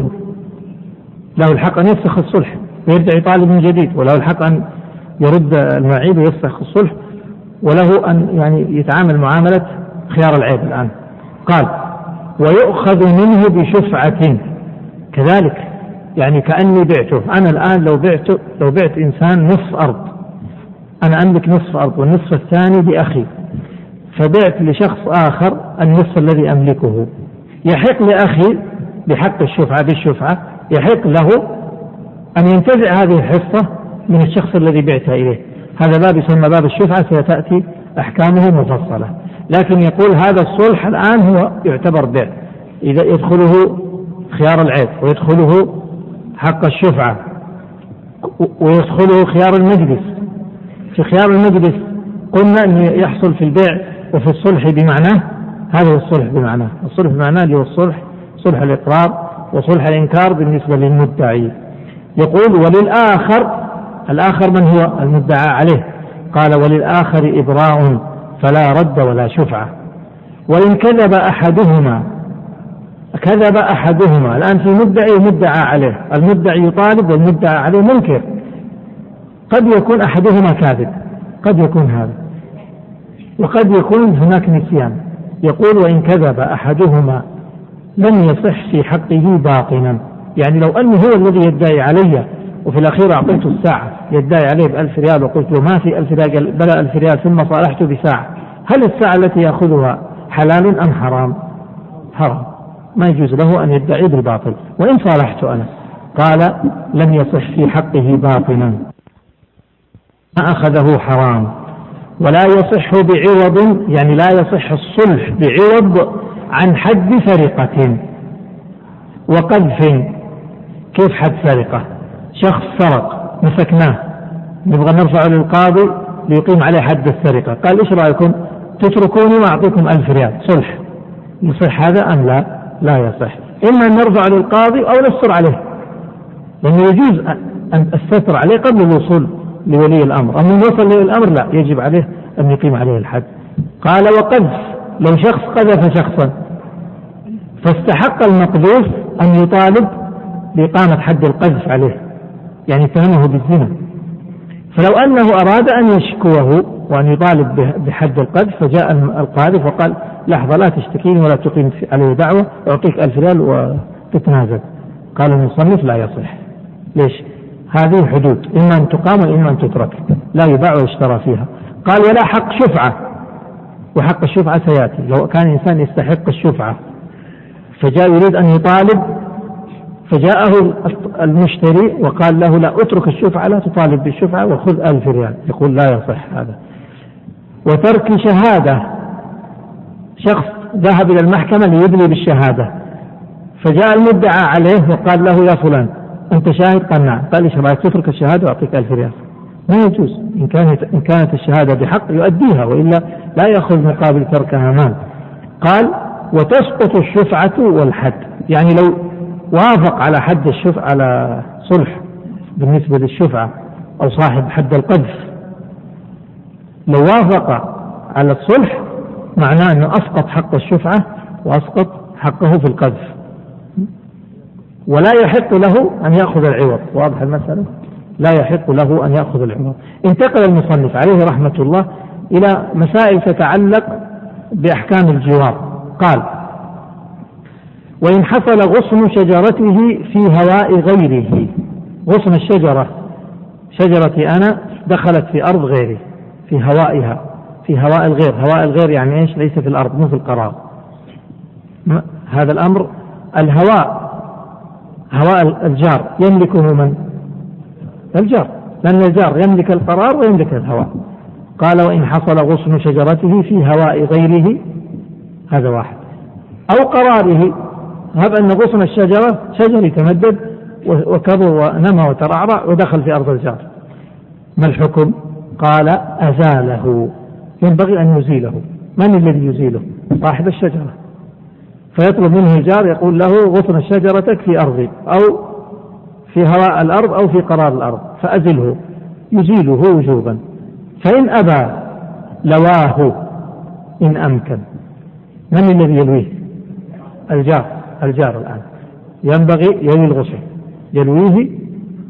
له الحق أن يفسخ الصلح ويرجع يطالب من جديد وله الحق أن يرد المعيب ويفسخ الصلح وله أن يعني يتعامل معاملة خيار العيب الآن. قال ويؤخذ منه بشفعة. كذلك يعني كأني بعته. أنا الآن لو بعت لو بعت إنسان نصف أرض أنا أملك نصف أرض والنصف الثاني لأخي فبعت لشخص آخر النصف الذي أملكه. يحق لأخي بحق الشفعة بالشفعة يحق له أن ينتزع هذه الحصة من الشخص الذي بعت إليه. هذا باب يسمى باب الشفعة ستأتي أحكامه مفصلة. لكن يقول هذا الصلح الآن هو يعتبر بيع إذا يدخله خيار العيب ويدخله حق الشفعة ويدخله خيار المجلس. في خيار المجلس قلنا أنه يحصل في البيع وفي الصلح بمعناه هذا هو الصلح بمعناه. الصلح بمعناه اللي هو الصلح صلح الإقرار وصلح الإنكار بالنسبة للمدعي. يقول وللآخر الآخر من هو المدعى عليه؟ قال وللآخر إبراء فلا رد ولا شفعة. وإن كذب أحدهما كذب أحدهما الآن في مدعي ومدعى عليه. المدعي يطالب والمدعى عليه منكر. قد يكون أحدهما كاذب قد يكون هذا. وقد يكون هناك نسيان. يقول وإن كذب أحدهما لم يصح في حقه باطنا. يعني لو أنه هو الذي يدعي علي وفي الأخير أعطيته الساعة. يدعي عليه بألف ريال وقلت له ما في ألف ريال؟ بلى ألف ريال ثم صالحته بساعة. هل الساعة التي يأخذها حلال أم حرام؟ حرام. ما يجوز له أن يدعي بالباطل. وإن صالحت أنا. قال لم يصح في حقه باطنا ما أخذه حرام. ولا يصح بعوض يعني لا يصح الصلح بعوض عن حد سرقة وقذف. كيف حد سرقة شخص سرق مسكناه. نبغى نرفعه للقاضي ليقيم عليه حد السرقة. قال إيش رأيكم؟ تتركوني وأعطيكم ألف ريال. صلح. يصح هذا أم لا؟ لا يصح. إما أن نرفع للقاضي أو نستر عليه. لأنه يجوز أن الستر عليه قبل الوصول لولي الأمر. أما وصل لولي الأمر لا يجب عليه أن يقيم عليه الحد. قال وقذف لو شخص قذف شخصا فاستحق المقذوف أن يطالب بإقامة حد القذف عليه. يعني اتهمه بالزنا. فلو أنه أراد أن يشكوه وأن يطالب بحد القذف فجاء القاذف وقال لحظة لا تشتكيني ولا تقيم عليه دعوة أعطيك ألف ريال وتتنازل. قال المصنف لا يصح. ليش؟ هذه حدود إما أن تقام وإما أن تترك لا يباع ويشترى فيها. قال ولا حق شفعة. وحق الشفعة سيأتي. لو كان الإنسان يستحق الشفعة فجاء يريد أن يطالب فجاءه المشتري وقال له لا اترك الشفعة لا تطالب بالشفعة وخذ ألف ريال. يقول لا يصح هذا. وترك شهادة. شخص ذهب إلى المحكمة ليدلي بالشهادة. فجاء المدعى عليه وقال له يا فلان أنت شاهد؟ قال نعم. قال إيش رأيك؟ تترك الشهادة وأعطيك ألف ريال. ما يجوز. إن كانت إن كانت الشهادة بحق يؤديها وإلا لا يأخذ مقابل تركها مال. قال وتسقط الشفعة والحد. يعني لو وافق على حد الشفعة على صلح بالنسبة للشفعة أو صاحب حد القذف. لو وافق على الصلح معناه أنه أسقط حق الشفعة وأسقط حقه في القذف. ولا يحق له أن يأخذ العوض. واضح المسألة؟ لا يحق له أن يأخذ العوض. انتقل المصنف عليه رحمة الله إلى مسائل تتعلق بأحكام الجوار. قال وإن حصل غصن شجرته في هواء غيره. غصن الشجرة. شجرتي أنا دخلت في أرض غيري في هوائها في هواء الغير. هواء الغير يعني إيش؟ ليس في الأرض مو في القرار. هذا الأمر. الهواء هواء الجار يملكه من؟ الجار. لأن الجار يملك القرار ويملك الهواء. قال وإن حصل غصن شجرته في هواء غيره. هذا واحد. أو قراره. هب أن غصن الشجرة شجر يتمدد وكبر ونمى وترعرع ودخل في أرض الجار. ما الحكم؟ قال أزاله. ينبغي أن يزيله. من الذي يزيله؟ صاحب الشجرة. فيطلب منه الجار يقول له غصن شجرتك في أرضي أو في هواء الأرض أو في قرار الأرض فأزله. يزيله وجوبا. فإن أبى لواه إن أمكن. من الذي يلويه؟ الجار. الجار الآن. ينبغي يلوي الغسل يلويه.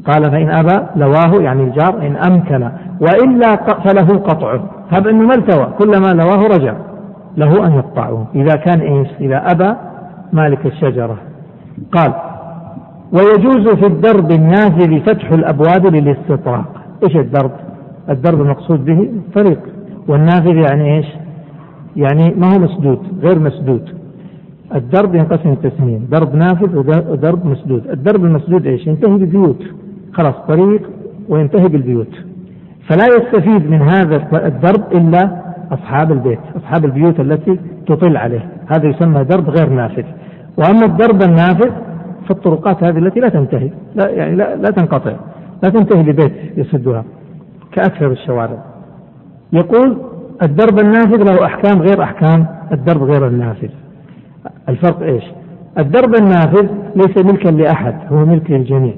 قال فإن أبى لواه يعني الجار إن أمكن. وإلا فله قطعه هب أنه ما التوى. كلما لواه رجع. له أن يقطعه. إذا كان إيش؟ إذا أبى مالك الشجرة. قال ويجوز في الدرب النازل فتح الأبواب للاستطراق. إيش الدرب؟ الدرب المقصود به طريق والنافذ يعني إيش؟ يعني ما هو مسدود غير مسدود. الدرب ينقسم قسمين درب نافذ ودرب مسدود. الدرب المسدود إيش؟ ينتهي بالبيوت خلاص طريق وينتهي بالبيوت. فلا يستفيد من هذا الدرب إلا أصحاب البيت أصحاب البيوت التي تطل عليه. هذا يسمى درب غير نافذ. وأما الدرب النافذ فالطرقات هذه التي لا تنتهي لا يعني لا, لا تنقطع لا تنتهي ببيت يسدها كأكثر الشوارع. يقول الدرب النافذ له أحكام غير أحكام الدرب غير النافذ. الفرق إيش؟ الدرب النافذ ليس ملكا لأحد هو ملك للجميع.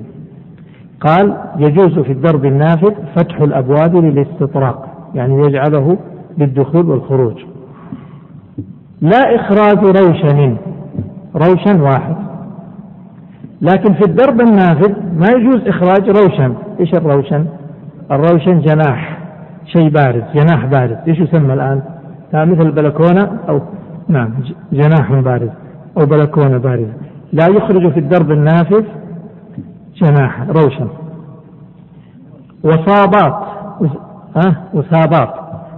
قال يجوز في الدرب النافذ فتح الأبواب للاستطراق يعني يجعله للدخول والخروج. لا إخراج روشن روشن واحد. لكن في الدرب النافذ ما يجوز إخراج روشن. إيش الروشن؟ الروشن جناح شيء بارز جناح بارز إيش يسمى الآن؟ مثل البلكونة أو نعم جناح بارز أو بلكونة بارزة لا يخرج في الدرب النافذ جناح روشن. وساباط ها؟ وساباط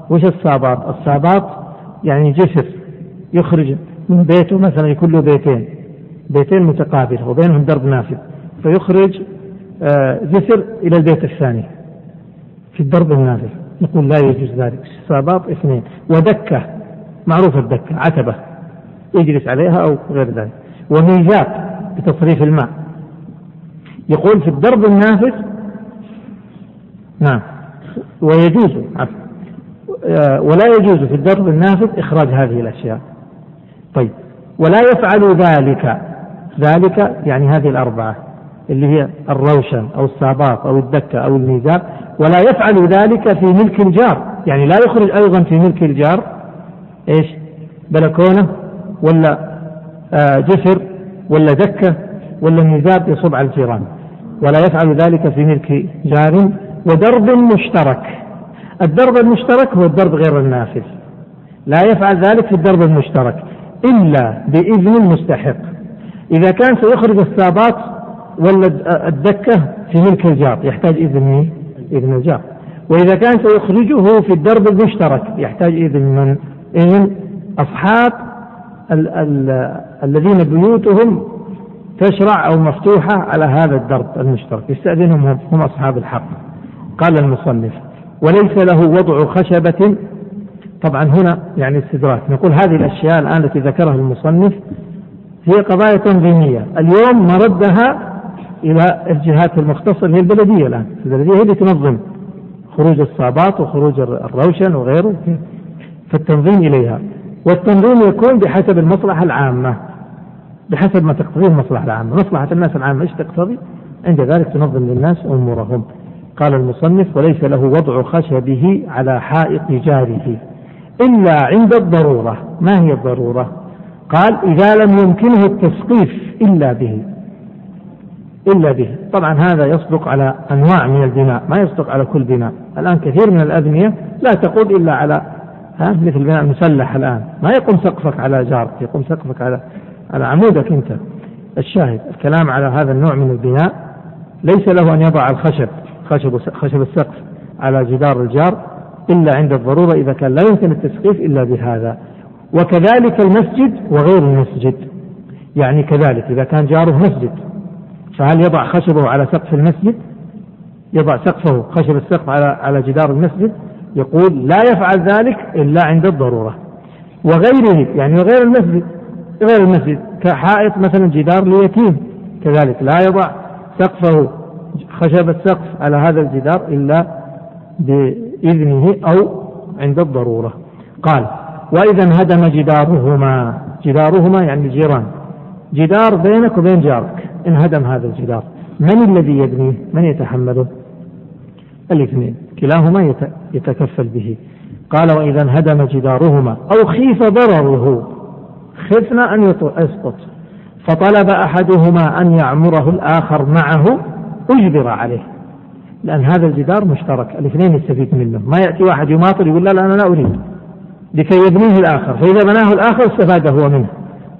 وش الساباط؟ الساباط يعني جسر يخرج من بيته مثلا يكون له بيتين بيتين متقابلة وبينهم درب نافذ. فيخرج آه، جسر إلى البيت الثاني في الدرب النافذ. نقول لا يجوز ذلك. صابات اثنين. ودكة. معروفة الدكة عتبة يجلس عليها أو غير ذلك. وميزاب بتصريف الماء. يقول في الدرب النافذ نعم ويجوز ولا يجوز في الدرب النافذ إخراج هذه الأشياء. طيب ولا يفعل ذلك. ذلك يعني هذه الأربعة اللي هي الروشن أو الصابات أو الدكة أو الميزاب ولا يفعل ذلك في ملك الجار يعني لا يخرج أيضا في ملك الجار. إيش؟ بلكونة ولا آه، جسر ولا دكة ولا ميزاب يصب على الجيران ولا يفعل ذلك في ملك جار ودرب مشترك. الدرب المشترك هو الدرب غير النافذ. لا يفعل ذلك في الدرب المشترك إلا بإذن المستحق. إذا كان سيخرج السابات ولا الدكة في ملك الجار يحتاج إذن مين؟ إذن الجار. وإذا كان سيخرجه في الدرب المشترك يحتاج إذن من؟ إذن أصحاب ال ال الذين بيوتهم تشرع أو مفتوحة على هذا الدرب المشترك. يستأذنهم هم أصحاب الحق. قال المصنف وليس له وضع خشبة. طبعا هنا يعني استدراك. نقول هذه الأشياء الآن التي ذكرها المصنف هي قضايا تنظيمية. اليوم مردها إلى الجهات المختصة هي البلدية الآن. البلدية هي اللي تنظم خروج الصابات وخروج الروشن وغيره. فالتنظيم إليها. والتنظيم يكون بحسب المصلحة العامة بحسب ما تقتضيه المصلحة العامة. مصلحة الناس العامة إيش تقتضي؟ عند ذلك تنظم للناس أمورهم. قال المصنف وليس له وضع خشبه على حائط جاره إلا عند الضرورة. ما هي الضرورة؟ قال إذا لم يمكنه التسقيف إلا به. إلا به. طبعا هذا يصدق على أنواع من البناء ما يصدق على كل بناء. الآن كثير من الأبنية لا تقود إلا على ها؟ مثل بناء مسلح الآن. ما يقوم سقفك على جارك يقوم سقفك على على عمودك أنت. الشاهد الكلام على هذا النوع من البناء ليس له أن يضع الخشب خشب خشب السقف على جدار الجار إلا عند الضرورة إذا كان لا يمكن التسقيف إلا بهذا. وكذلك المسجد وغير المسجد. يعني كذلك إذا كان جاره مسجد فهل يضع خشبه على سقف المسجد؟ يضع سقفه خشب السقف على على جدار المسجد؟ يقول لا يفعل ذلك إلا عند الضرورة. وغيره يعني وغير المسجد غير المسجد كحائط مثلا جدار ليتيم كذلك لا يضع سقفه خشب السقف على هذا الجدار إلا بإذنه أو عند الضرورة. قال وإذا انهدم جدارهما. جدارهما يعني الجيران. جدار بينك وبين جارك انهدم هذا الجدار. من الذي يبنيه؟ من يتحمله؟ الاثنين كلاهما يتكفل به. قال وإذا انهدم جدارهما أو خيف ضرره. خفنا أن يسقط فطلب أحدهما أن يعمره الآخر معه. أجبر عليه. لأن هذا الجدار مشترك. الاثنين يستفيد منه. ما يأتي واحد يماطل يقول لا لا أنا لا أريد. لكي يبنيه الآخر. فإذا بناه الآخر استفاد هو منه.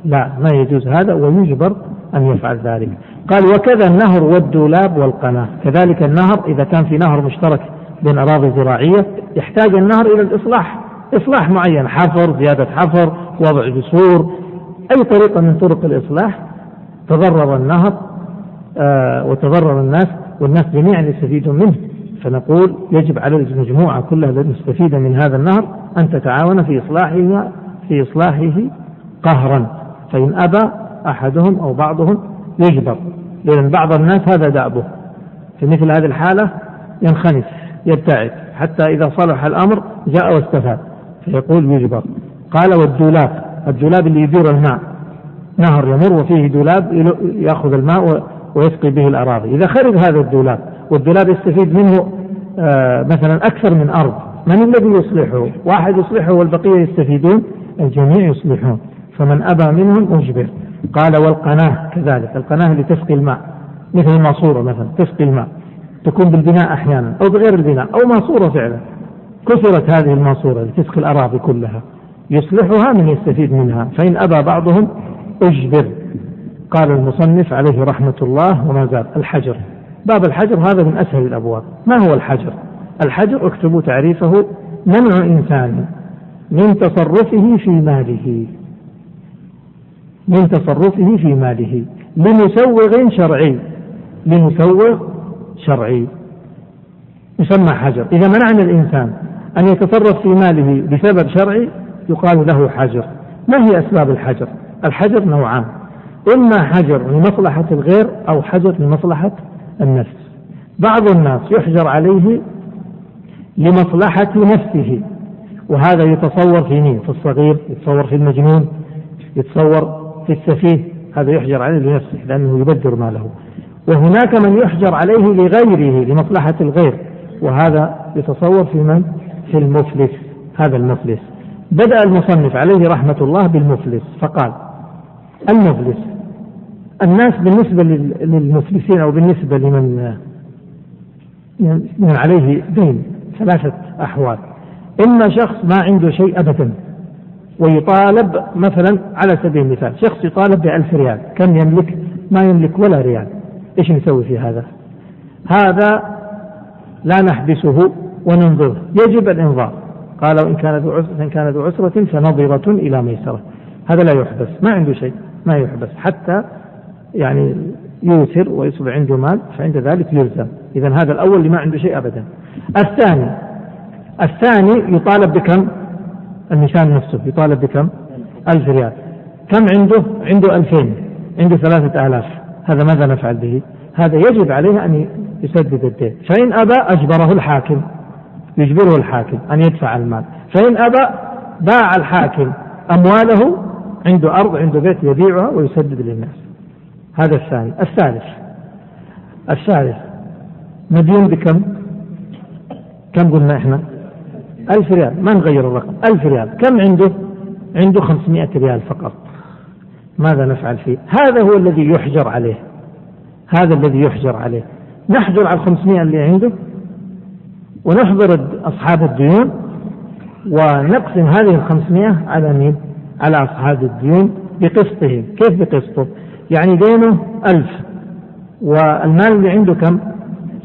لا ما يجوز هذا. ويجبر أن يفعل ذلك. قال وكذا النهر والدولاب والقناة. كذلك النهر إذا كان في نهر مشترك بين أراضي زراعية يحتاج النهر إلى الإصلاح. إصلاح معين حفر زيادة حفر وضع جسور. أي طريقة من طرق الإصلاح؟ تضرر النهر آه وتضرر الناس والناس جميعا يستفيدون منه. فنقول يجب على المجموعة كلها المستفيدة من هذا النهر أن تتعاون في إصلاحه في إصلاحه قهرا. فإن أبى أحدهم أو بعضهم يجبر لأن بعض الناس هذا دأبه. في مثل هذه الحالة ينخنس يبتعد حتى إذا صلح الأمر جاء واستفاد فيقول يجبر. قال والدولاب الدولاب اللي يدير الماء نهر يمر وفيه دولاب يأخذ الماء ويسقي به الأراضي. إذا خرب هذا الدولاب والدولاب يستفيد منه آه، مثلا أكثر من أرض من الذي يصلحه؟ واحد يصلحه والبقية يستفيدون الجميع يصلحون. فمن أبى منهم أجبر. قال والقناة كذلك القناة اللي تسقي الماء مثل الماسورة مثلا تسقي الماء تكون بالبناء أحيانا أو بغير البناء أو ماسورة فعلا. كسرت هذه الماسورة لتسقي الأراضي كلها يصلحها من يستفيد منها فإن أبى بعضهم أجبر. قال المصنف عليه رحمة الله وما زال الحجر. باب الحجر هذا من أسهل الأبواب. ما هو الحجر؟ الحجر اكتبوا تعريفه منع إنسان من تصرفه في ماله. من تصرفه في ماله لمسوغ شرعي لمسوغ شرعي. يسمى حجر. إذا منعنا الإنسان أن يتصرف في ماله بسبب شرعي يقال له حجر. ما هي أسباب الحجر؟ الحجر نوعان. إما حجر لمصلحة الغير أو حجر لمصلحة النفس. بعض الناس يحجر عليه لمصلحة نفسه وهذا يتصور في مين؟ في الصغير، يتصور في المجنون، يتصور في السفيه، هذا يحجر عليه لنفسه لأنه يبذر ماله. وهناك من يحجر عليه لغيره لمصلحة الغير، وهذا يتصور في من؟ في المفلس، هذا المفلس. بدأ المصنف عليه رحمة الله بالمفلس فقال: المفلس الناس بالنسبة للمفلسين أو بالنسبة لمن من عليه دين ثلاثة أحوال إما شخص ما عنده شيء أبدا ويطالب مثلا على سبيل المثال شخص يطالب بألف ريال كم يملك؟ ما يملك ولا ريال. إيش نسوي في هذا؟ هذا لا نحبسه وننظره. يجب الإنظار. قال وإن كان ذو عسرة إن كان ذو عسرة فنظرة إلى ميسرة. هذا لا يحبس ما عنده شيء ما يحبس. حتى يعني يوسر ويصبح عنده مال فعند ذلك يلزم. إذا هذا الأول اللي ما عنده شيء أبدا. الثاني الثاني يطالب بكم؟ المثال نفسه يطالب بكم؟ ألف ريال. كم عنده؟ عنده ألفين. عنده ثلاثة آلاف. هذا ماذا نفعل به؟ هذا يجب عليه أن يسدد الدين. فإن أبى أجبره الحاكم. يجبره الحاكم أن يدفع المال. فإن أبى باع الحاكم أمواله عنده أرض عنده بيت يبيعها ويسدد للناس. هذا الثاني. الثالث. الثالث. مديون بكم؟ كم قلنا إحنا؟ ألف ريال. ما نغير الرقم. ألف ريال. كم عنده؟ عنده خمسمائة ريال فقط. ماذا نفعل فيه؟ هذا هو الذي يحجر عليه. هذا الذي يحجر عليه. نحجر على الخمسمائة اللي عنده ونحضر أصحاب الديون ونقسم هذه الخمسمائة على مين؟ على أصحاب الديون بقسطهم. كيف بقسطه؟ يعني دينه ألف. والمال اللي عنده كم؟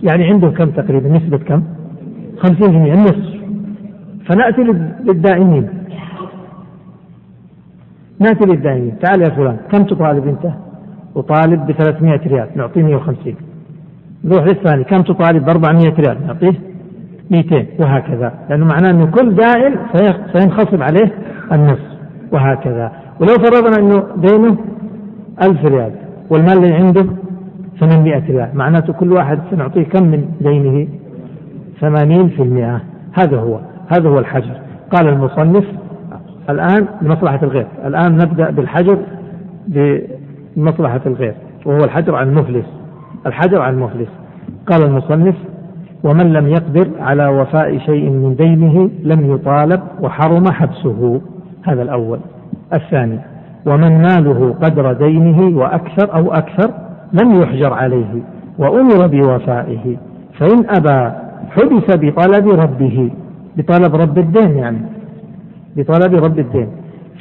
يعني عنده كم تقريبا؟ نسبة كم؟ خمسين المئة. النصف فنأتي للدائمين نأتي للدائمين تعال يا فلان كم تطالب أنت؟ أطالب ب 300 ريال نعطيه 150 نروح للثاني كم تطالب؟ ب 400 ريال نعطيه 200 وهكذا. لأنه معناه أنه كل دائن سينخصم عليه النصف وهكذا. ولو فرضنا أنه دينه ألف ريال والمال اللي عنده ثمانمائة ريال معناته كل واحد سنعطيه كم من دينه؟ ثمانين في المئة. هذا هو. هذا هو الحجر. قال المصنف الآن لمصلحة الغير. الآن نبدأ بالحجر بمصلحة الغير وهو الحجر عن المفلس. الحجر عن المفلس. قال المصنف ومن لم يقدر على وفاء شيء من دينه لم يطالب وحرم حبسه. هذا الأول. الثاني ومن ماله قدر دينه وأكثر أو أكثر لم يحجر عليه وأمر بوفائه فإن أبى حبس بطلب ربه. بطلب رب الدين يعني. بطلب رب الدين.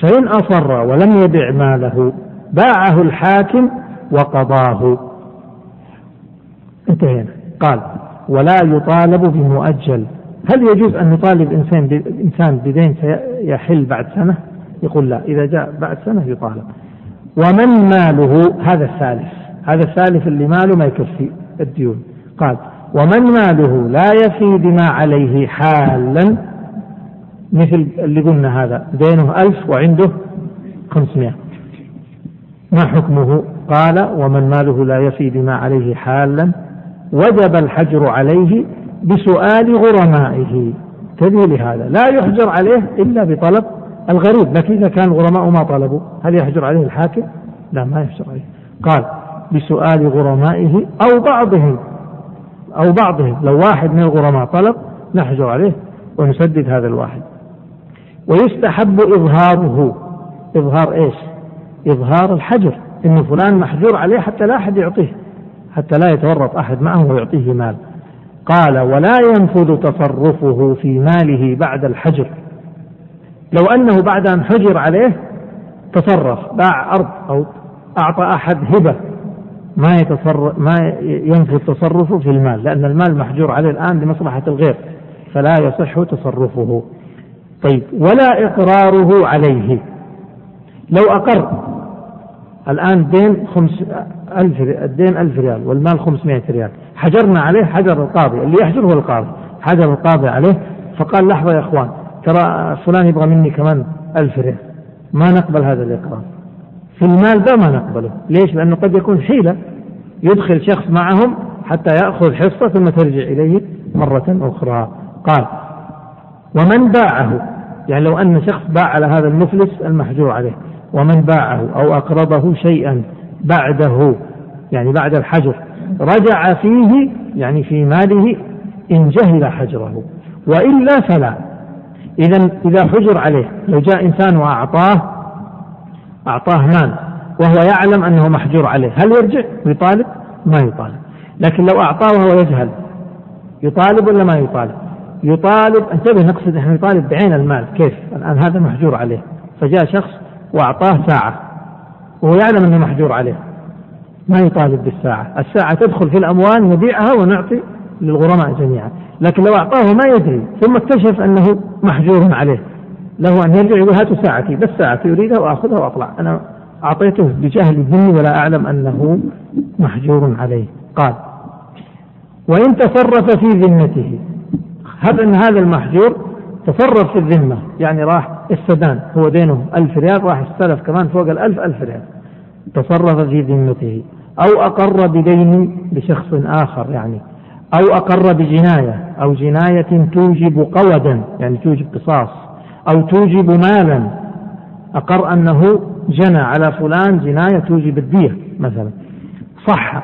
فإن أصر ولم يبع ماله باعه الحاكم وقضاه. انتهينا. قال ولا يطالب بمؤجل. هل يجوز أن يطالب إنسان إنسان بدين سيحل بعد سنة؟ يقول لا. إذا جاء بعد سنة يطالب. ومن ماله؟ هذا الثالث. هذا الثالث اللي ماله ما يكفي الديون. قال ومن ماله لا يفي بما عليه حالا. مثل اللي قلنا هذا دينه ألف وعنده خمسمائة. ما حكمه؟ قال ومن ماله لا يفي بما عليه حالا. وجب الحجر عليه بسؤال غرمائه. انتبه لهذا؟ لا يحجر عليه إلا بطلب الغريب. لكن إذا كان الغرماء ما طلبوا هل يحجر عليه الحاكم؟ لا ما يحجر عليه. قال بسؤال غرمائه أو بعضهم أو بعضهم لو واحد من الغرماء طلب نحجر عليه ونسدد هذا الواحد. ويستحب إظهاره. إظهار إيش؟ إظهار الحجر إن فلان محجور عليه حتى لا أحد يعطيه حتى لا يتورط أحد معه ويعطيه مال. قال ولا ينفذ تصرفه في ماله بعد الحجر. لو أنه بعد أن حجر عليه تصرف باع أرض أو أعطى أحد هبة ما يتصرف ما ينفذ تصرفه في المال لأن المال محجور عليه الآن لمصلحة الغير فلا يصح تصرفه. طيب ولا إقراره عليه. لو أقر الآن دين خمس ألف الدين ألف ريال والمال خمسمائة ريال. حجرنا عليه حجر القاضي اللي يحجر هو القاضي. حجر القاضي عليه فقال لحظة يا إخوان ترى فلان يبغى مني كمان ألف ريال. ما نقبل هذا الإقرار. في المال ده ما نقبله. ليش؟ لأنه قد يكون حيلة يدخل شخص معهم حتى يأخذ حصة ثم ترجع إليه مرة أخرى. قال ومن باعه؟ يعني لو أن شخص باع على هذا المفلس المحجور عليه. ومن باعه؟ أو أقرضه شيئا بعده يعني بعد الحجر. رجع فيه يعني في ماله إن جهل حجره. وإلا فلا. إذا إذا حجر عليه لو جاء إنسان وأعطاه أعطاه مال وهو يعلم أنه محجور عليه. هل يرجع؟ ويطالب؟ ما يطالب. لكن لو أعطاه وهو يجهل يطالب ولا ما يطالب؟ يطالب انتبه نقصد إحنا يطالب بعين المال. كيف؟ الآن هذا محجور عليه. فجاء شخص وأعطاه ساعة وهو يعلم أنه محجور عليه. ما يطالب بالساعة. الساعة تدخل في الأموال نبيعها ونعطي للغرماء جميعا. لكن لو أعطاه ما يدري ثم اكتشف أنه محجور عليه. له أن يرجع يقول هاتوا ساعتي بس ساعتي أريدها وأخذها وأطلع. أنا أعطيته بجهل مني ولا أعلم أنه محجور عليه. قال وإن تصرف في ذمته هب أن هذا المحجور تصرف في الذمة يعني راح السدان هو دينه ألف ريال راح استلف كمان فوق الألف ألف ريال. تصرف في ذمته أو أقر بدين لشخص آخر يعني أو أقر بجناية أو جناية توجب قودا يعني توجب قصاص. أو توجب مالا. أقر أنه جنى على فلان جناية توجب الدية مثلا. صح.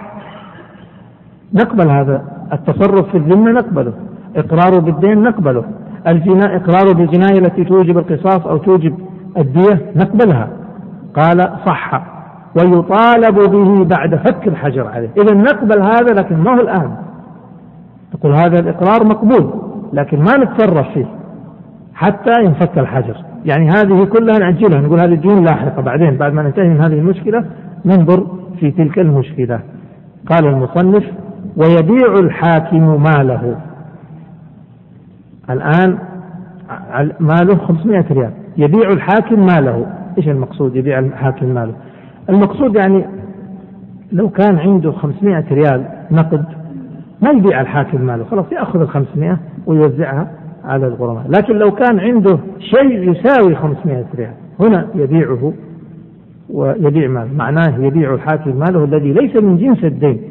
نقبل هذا. التصرف في الذمة نقبله. إقراره بالدين نقبله. الجنا إقراره بالجناية التي توجب القصاص أو توجب الدية نقبلها. قال صح. ويطالب به بعد فك الحجر عليه. إذا نقبل هذا لكن ما هو الآن. نقول هذا الإقرار مقبول لكن ما نتصرف فيه. حتى ينفك الحجر. يعني هذه كلها نأجلها نقول هذه الديون لاحقة. بعدين بعد ما ننتهي من هذه المشكلة ننظر في تلك المشكلة. قال المصنف ويبيع الحاكم ماله. الآن ماله 500 ريال. يبيع الحاكم ماله. إيش المقصود يبيع الحاكم ماله؟ المقصود يعني لو كان عنده 500 ريال نقد ما يبيع الحاكم ماله. خلاص يأخذ ال 500 ويوزعها. على الغرماء. لكن لو كان عنده شيء يساوي 500 ريال هنا يبيعه ويبيع ماله. معناه يبيع الحاكم ماله الذي ليس من جنس الدين.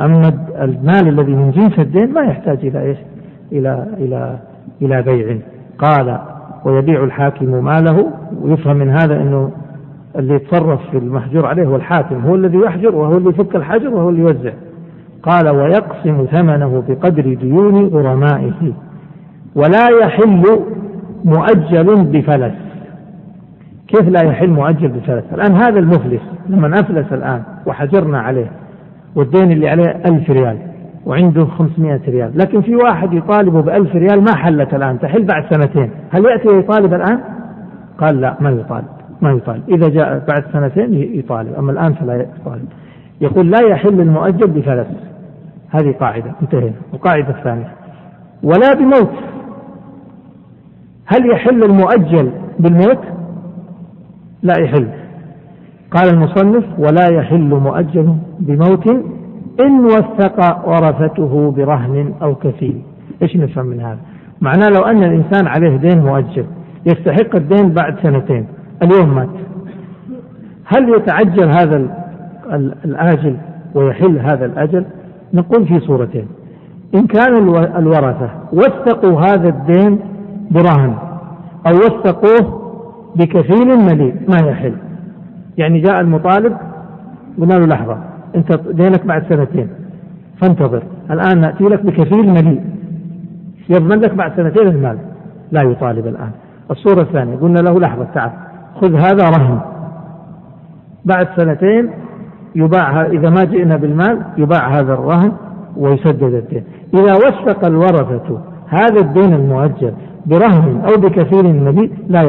أما المال الذي من جنس الدين ما يحتاج إلى إيش؟ إلى إلى إلى بيع. قال ويبيع الحاكم ماله. ويفهم من هذا أنه اللي يتصرف في المحجور عليه هو الحاكم. هو الذي يحجر وهو اللي يفك الحجر وهو اللي يوزع. قال ويقسم ثمنه بقدر ديون غرمائه. ولا يحل مؤجل بفلس. كيف لا يحل مؤجل بفلس؟ الآن هذا المفلس لما أفلس الآن وحجرنا عليه والدين اللي عليه ألف ريال وعنده 500 ريال لكن في واحد يطالبه بألف ريال ما حلت الآن تحل بعد سنتين. هل يأتي ويطالب الآن؟ قال لا ما يطالب ما يطالب. إذا جاء بعد سنتين يطالب أما الآن فلا يطالب. يقول لا يحل المؤجل بفلس. هذه قاعدة انتهينا. القاعدة الثانية. ولا بموت. هل يحل المؤجل بالموت؟ لا يحل. قال المصنف ولا يحل مؤجل بموت إن وثق ورثته برهن أو كفيل. إيش نفهم من هذا؟ معناه لو أن الإنسان عليه دين مؤجل يستحق الدين بعد سنتين اليوم مات. هل يتعجل هذا الآجل ويحل هذا الأجل؟ نقول في صورتين. إن كان الورثة وثقوا هذا الدين برهن أو وثقوه بكفيل مليء ما يحل يعني جاء المطالب قلنا له لحظة أنت دينك بعد سنتين فانتظر. الآن نأتي لك بكفيل مليء. يضمن لك بعد سنتين المال. لا يطالب الآن. الصورة الثانية قلنا له لحظة تعال خذ هذا رهن. بعد سنتين يباع إذا ما جئنا بالمال يباع هذا الرهن ويسدد الدين. إذا وثق الورثة هذا الدين المؤجل برهن أو بكثير مليء لا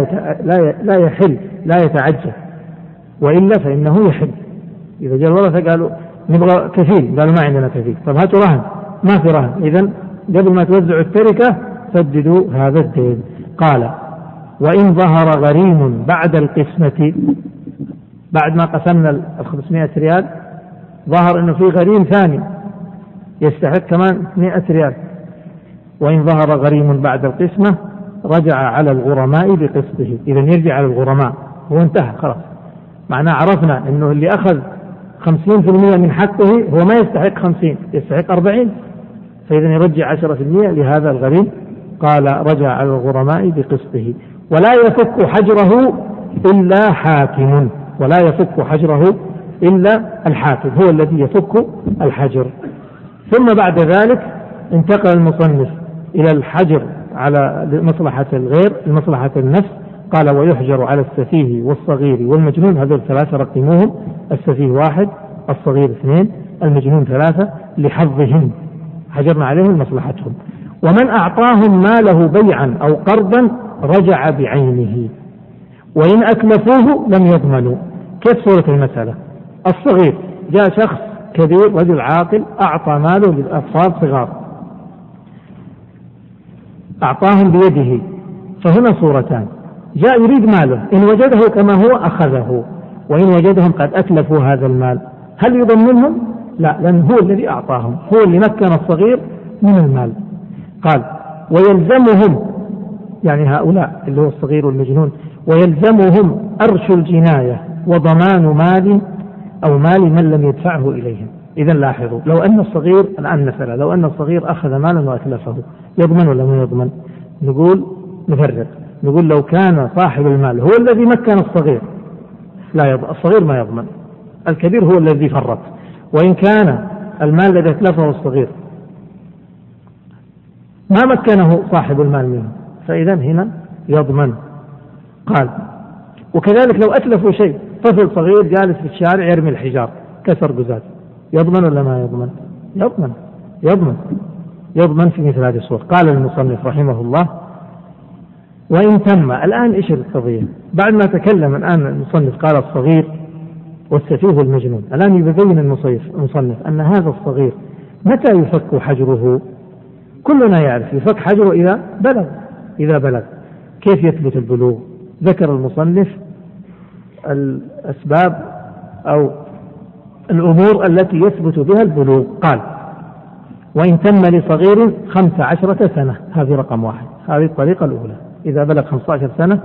لا لا يحل لا يتعجل. وإلا فإنه يحل. إذا جاء الورثة قالوا نبغى كفيل قالوا ما عندنا كفيل طب هاتوا رهن. ما في رهن. إذا قبل ما توزعوا التركة سددوا هذا الدين. قال وإن ظهر غريم بعد القسمة بعد ما قسمنا ال 500 ريال ظهر إنه في غريم ثاني يستحق كمان 100 ريال. وإن ظهر غريم بعد القسمة رجع على الغرماء بقسطه. إذا يرجع على الغرماء. هو انتهى خلاص. معناه عرفنا أنه اللي أخذ خمسين في المية من حقه هو ما يستحق خمسين يستحق أربعين. فإذا يرجع عشرة في المية لهذا الغريم. قال رجع على الغرماء بقسطه. ولا يفك حجره إلا حاكم. ولا يفك حجره إلا الحاكم. هو الذي يفك الحجر. ثم بعد ذلك انتقل المصنف إلى الحجر على مصلحة الغير لمصلحة النفس. قال ويحجر على السفيه والصغير والمجنون. هذول ثلاثة رقموهم. السفيه واحد الصغير اثنين المجنون ثلاثة لحظهم. حجرنا عليهم لمصلحتهم. ومن أعطاهم ماله بيعا أو قرضا رجع بعينه. وإن أتلفوه لم يضمنوا. كيف صورة المسألة؟ الصغير جاء شخص كبير رجل عاقل أعطى ماله للأطفال صغار. أعطاهم بيده. فهنا صورتان. جاء يريد ماله. إن وجده كما هو أخذه. وإن وجدهم قد أتلفوا هذا المال. هل يضمنهم؟ لا لأن هو الذي أعطاهم. هو اللي مكن الصغير من المال. قال ويلزمهم يعني هؤلاء اللي هو الصغير والمجنون ويلزمهم أرش الجناية وضمان مال أو مال من لم يدفعه إليهم. إذا لاحظوا لو أن الصغير الآن مثلا لو أن الصغير أخذ مالا وأتلفه يضمن ولا ما يضمن؟ نقول نفرق. نقول لو كان صاحب المال هو الذي مكن الصغير. لا يضمن الصغير ما يضمن. الكبير هو الذي فرط. وإن كان المال الذي أتلفه الصغير ما مكنه صاحب المال منه فإذا هنا يضمن. قال وكذلك لو أتلفوا شيء طفل صغير جالس في الشارع يرمي الحجار كسر قزاز. يضمن ولا ما يضمن؟ يضمن. يضمن. يضمن في مثل هذه الصور قال المصنف رحمه الله وإن تم. الآن إيش القضية؟ بعد ما تكلم الآن المصنف قال الصغير والسفيه والمجنون الآن يبين المصنف أن هذا الصغير متى يفك حجره؟ كلنا يعرف يفك حجره إذا بلغ. إذا بلغ. كيف يثبت البلوغ؟ ذكر المصنف الأسباب أو الأمور التي يثبت بها البلوغ قال وإن تم لصغير خمس عشرة سنة. هذه رقم واحد. هذه الطريقة الأولى. إذا بلغ 15 سنة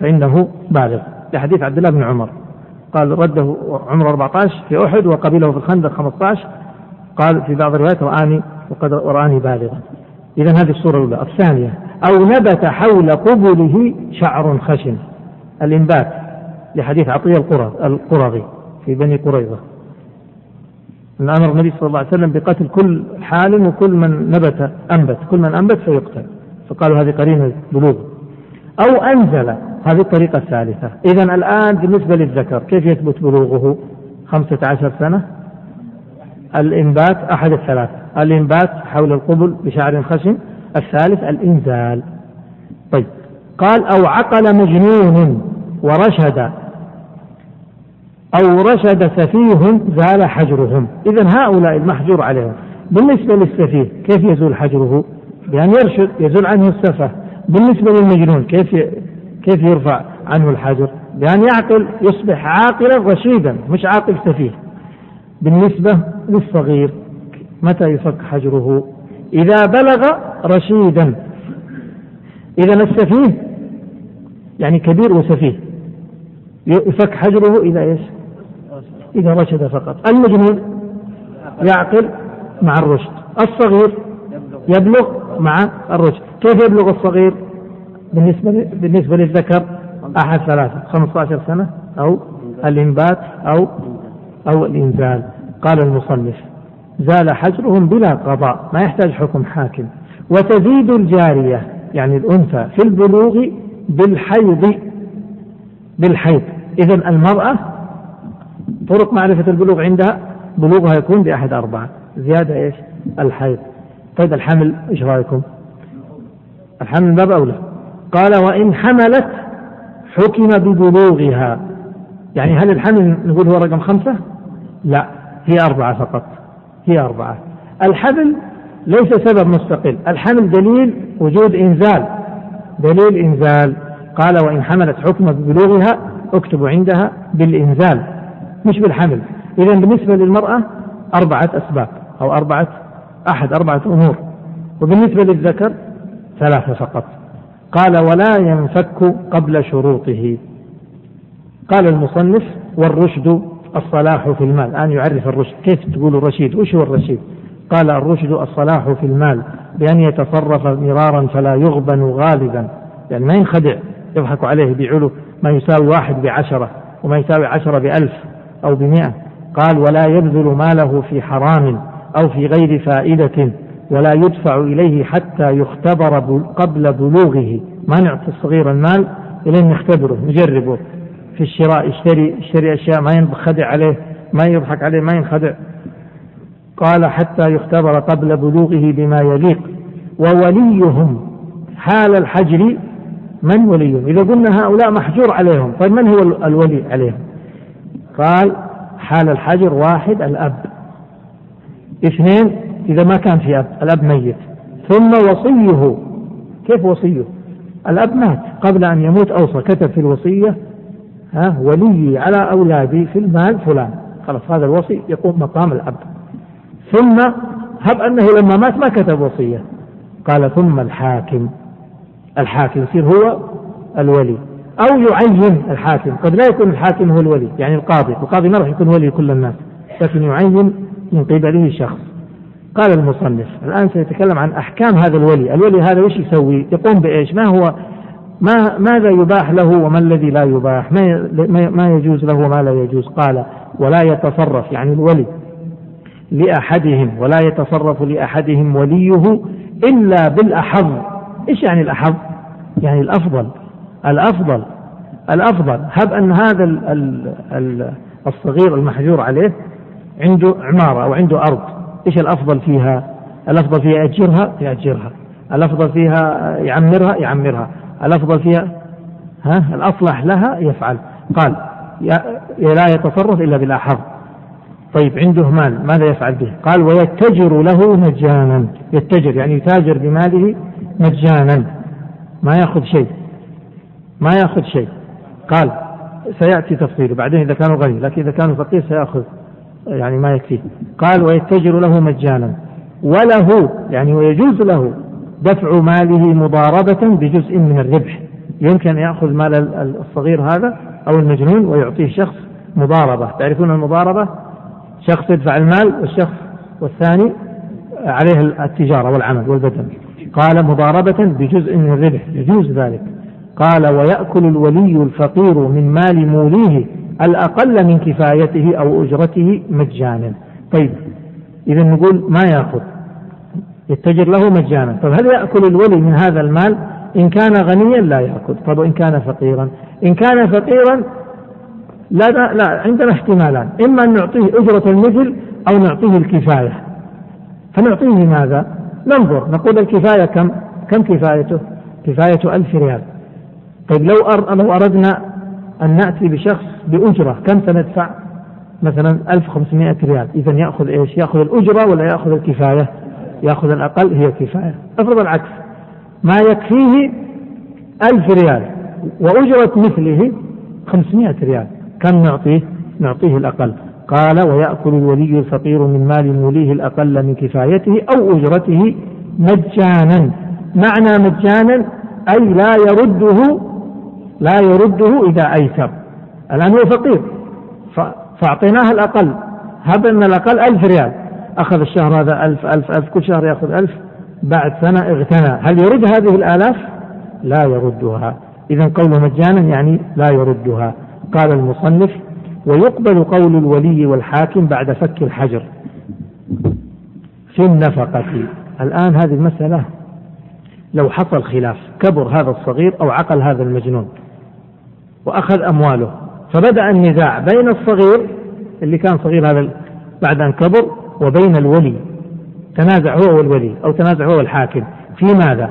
فإنه بالغ. لحديث عبد الله بن عمر. قال رده عمر 14 في أحد وقبله في الخندق 15 قال في بعض الروايات رآني وقد رآني بالغا. إذا هذه الصورة الأولى. الثانية أو نبت حول قبله شعر خشن. الإنبات لحديث عطية القرظي. في بني قريظة. أن أمر النبي صلى الله عليه وسلم بقتل كل حال وكل من نبت أنبت كل من أنبت فيقتل. فقالوا هذه قرينة بلوغ. أو أنزل هذه الطريقة الثالثة. إذا الآن بالنسبة للذكر كيف يثبت بلوغه؟ خمسة عشر سنة؟ الإنبات أحد الثلاث. الإنبات حول القبل بشعر خشن. الثالث الإنزال. طيب. قال أو عقل مجنون ورشد. أو رشد سفيه زال حجرهم. إذا هؤلاء المحجور عليهم. بالنسبة للسفيه كيف يزول حجره؟ بأن يرشد يزول عنه السفة. بالنسبة للمجنون كيف كيف يرفع عنه الحجر؟ بأن يعقل يصبح عاقلا رشيدا مش عاقل سفيه. بالنسبة للصغير متى يفك حجره؟ إذا بلغ رشيدا. إذا السفيه يعني كبير وسفيه يفك حجره إذا إيش إذا رشد فقط. المجنون يعقل مع الرشد. الصغير يبلغ مع الرشد. كيف يبلغ الصغير؟ بالنسبة بالنسبة للذكر أحد ثلاثة 15 سنة أو الإنبات أو أو الإنزال. قال المصنف زال حجرهم بلا قضاء ما يحتاج حكم حاكم. وتزيد الجارية يعني الأنثى في البلوغ بالحيض بالحيض. إذا المرأة طرق معرفة البلوغ عندها بلوغها يكون بأحد أربعة. زيادة إيش؟ الحيض. طيب الحمل إيش رأيكم؟ الحمل باب أولى قال وإن حملت حكم ببلوغها. يعني هل الحمل نقول هو رقم خمسة؟ لا هي أربعة فقط. هي أربعة. الحمل ليس سبب مستقل. الحمل دليل وجود إنزال. دليل إنزال. قال وإن حملت حكم ببلوغها اكتب عندها بالإنزال. مش بالحمل. إذا بالنسبة للمرأة أربعة أسباب أو أربعة أحد أربعة أمور. وبالنسبة للذكر ثلاثة فقط. قال ولا ينفك قبل شروطه. قال المصنف والرشد الصلاح في المال. الآن يعرف الرشد. كيف تقول الرشيد؟ وش هو الرشيد؟ قال الرشد الصلاح في المال بأن يتصرف مرارا فلا يغبن غالبا. يعني ما ينخدع يضحك عليه يبيعوا ما يساوي واحد بعشرة وما يساوي عشرة بألف. أو بمئة. قال ولا يبذل ماله في حرام أو في غير فائدة ولا يدفع إليه حتى يختبر قبل بلوغه. ما نعطي الصغير المال إلين نختبره نجربه. في الشراء يشتري يشتري أشياء ما ينخدع عليه ما يضحك عليه ما ينخدع. قال حتى يختبر قبل بلوغه بما يليق. ووليهم حال الحجر من وليهم؟ إذا قلنا هؤلاء محجور عليهم طيب من هو الولي عليهم؟ قال حال الحجر واحد الأب. اثنين إذا ما كان في أب الأب ميت. ثم وصيه. كيف وصيه؟ الأب مات. قبل أن يموت أوصى كتب في الوصية ها ولي على أولادي في المال فلان. خلاص هذا الوصي يقوم مقام الأب. ثم هب أنه لما مات ما كتب وصية. قال ثم الحاكم. الحاكم يصير هو الولي. أو يعين الحاكم. قد لا يكون الحاكم هو الولي يعني القاضي. القاضي ما راح يكون ولي كل الناس لكن يعين من قبله شخص. قال المصنف الآن سيتكلم عن أحكام هذا الولي. الولي هذا وش يسوي؟ يقوم بإيش؟ ما هو؟ ما ماذا يباح له وما الذي لا يباح؟ ما ما يجوز له وما لا يجوز؟ قال ولا يتصرف يعني الولي لأحدهم ولا يتصرف لأحدهم وليه إلا بالأحظ. إيش يعني الأحظ؟ يعني الأفضل. الأفضل الأفضل. هب أن هذا الصغير المحجور عليه عنده عمارة أو عنده أرض. إيش الأفضل فيها؟ الأفضل فيها يأجرها؟ يأجرها. الأفضل فيها يعمرها؟ يعمرها. الأفضل فيها ها؟ الأصلح لها يفعل. قال لا يتصرف إلا بالأحظ طيب عنده مال ماذا يفعل به؟ قال ويتجر له مجانا. يتجر يعني يتاجر بماله مجانا. ما يأخذ شيء. ما يأخذ شيء. قال سيأتي تفصيله بعدين إذا كانوا غني لكن إذا كانوا فقير سيأخذ يعني ما يكفيه. قال ويتجر له مجانا. وله يعني ويجوز له دفع ماله مضاربة بجزء من الربح. يمكن يأخذ مال الصغير هذا أو المجنون ويعطيه شخص مضاربة. تعرفون المضاربة؟ شخص يدفع المال والشخص والثاني عليه التجارة والعمل والبدن. قال مضاربة بجزء من الربح يجوز ذلك. قال ويأكل الولي الفقير من مال موليه الأقل من كفايته أو أجرته مجانا. طيب إذا نقول ما يأخذ؟ يتجر له مجانا. طيب هل يأكل الولي من هذا المال؟ إن كان غنيا لا يأكل. طيب وإن كان فقيرا؟ إن كان فقيرا لا, لا, لا عندنا احتمالان. إما أن نعطيه أجرة المثل أو نعطيه الكفاية. فنعطيه ماذا ننظر. نقول الكفاية كم؟ كم كفايته؟ كفاية ألف ريال. طيب لو. لو أردنا أن نأتي بشخص بأجرة كم سندفع؟ مثلا 1500 ريال. إذا يأخذ إيش؟ يأخذ الأجرة ولا يأخذ الكفاية؟ يأخذ الأقل هي كفاية افرض العكس. ما يكفيه ألف ريال وأجرة مثله 500 ريال. كم نعطيه؟ نعطيه الأقل. قال ويأكل الولي الفقير من مال موليه الأقل من كفايته أو أجرته مجانا. معنى مجانا أي لا يرده لا يرده إذا أيسر. الآن هو فقير. فأعطيناه الأقل. هب أن الأقل ألف ريال. أخذ الشهر هذا ألف ألف ألف. كل شهر يأخذ ألف. بعد سنة اغتنى. هل يرد هذه الآلاف؟ لا يردها. إذا قوله مجانا يعني لا يردها. قال المصنف ويقبل قول الولي والحاكم بعد فك الحجر في النفقة. الآن هذه المسألة لو حصل خلاف كبر هذا الصغير أو عقل هذا المجنون. وأخذ أمواله. فبدأ النزاع بين الصغير اللي كان صغير هذا بعد أن كبر وبين الولي. تنازع هو والولي أو تنازع هو والحاكم. في ماذا؟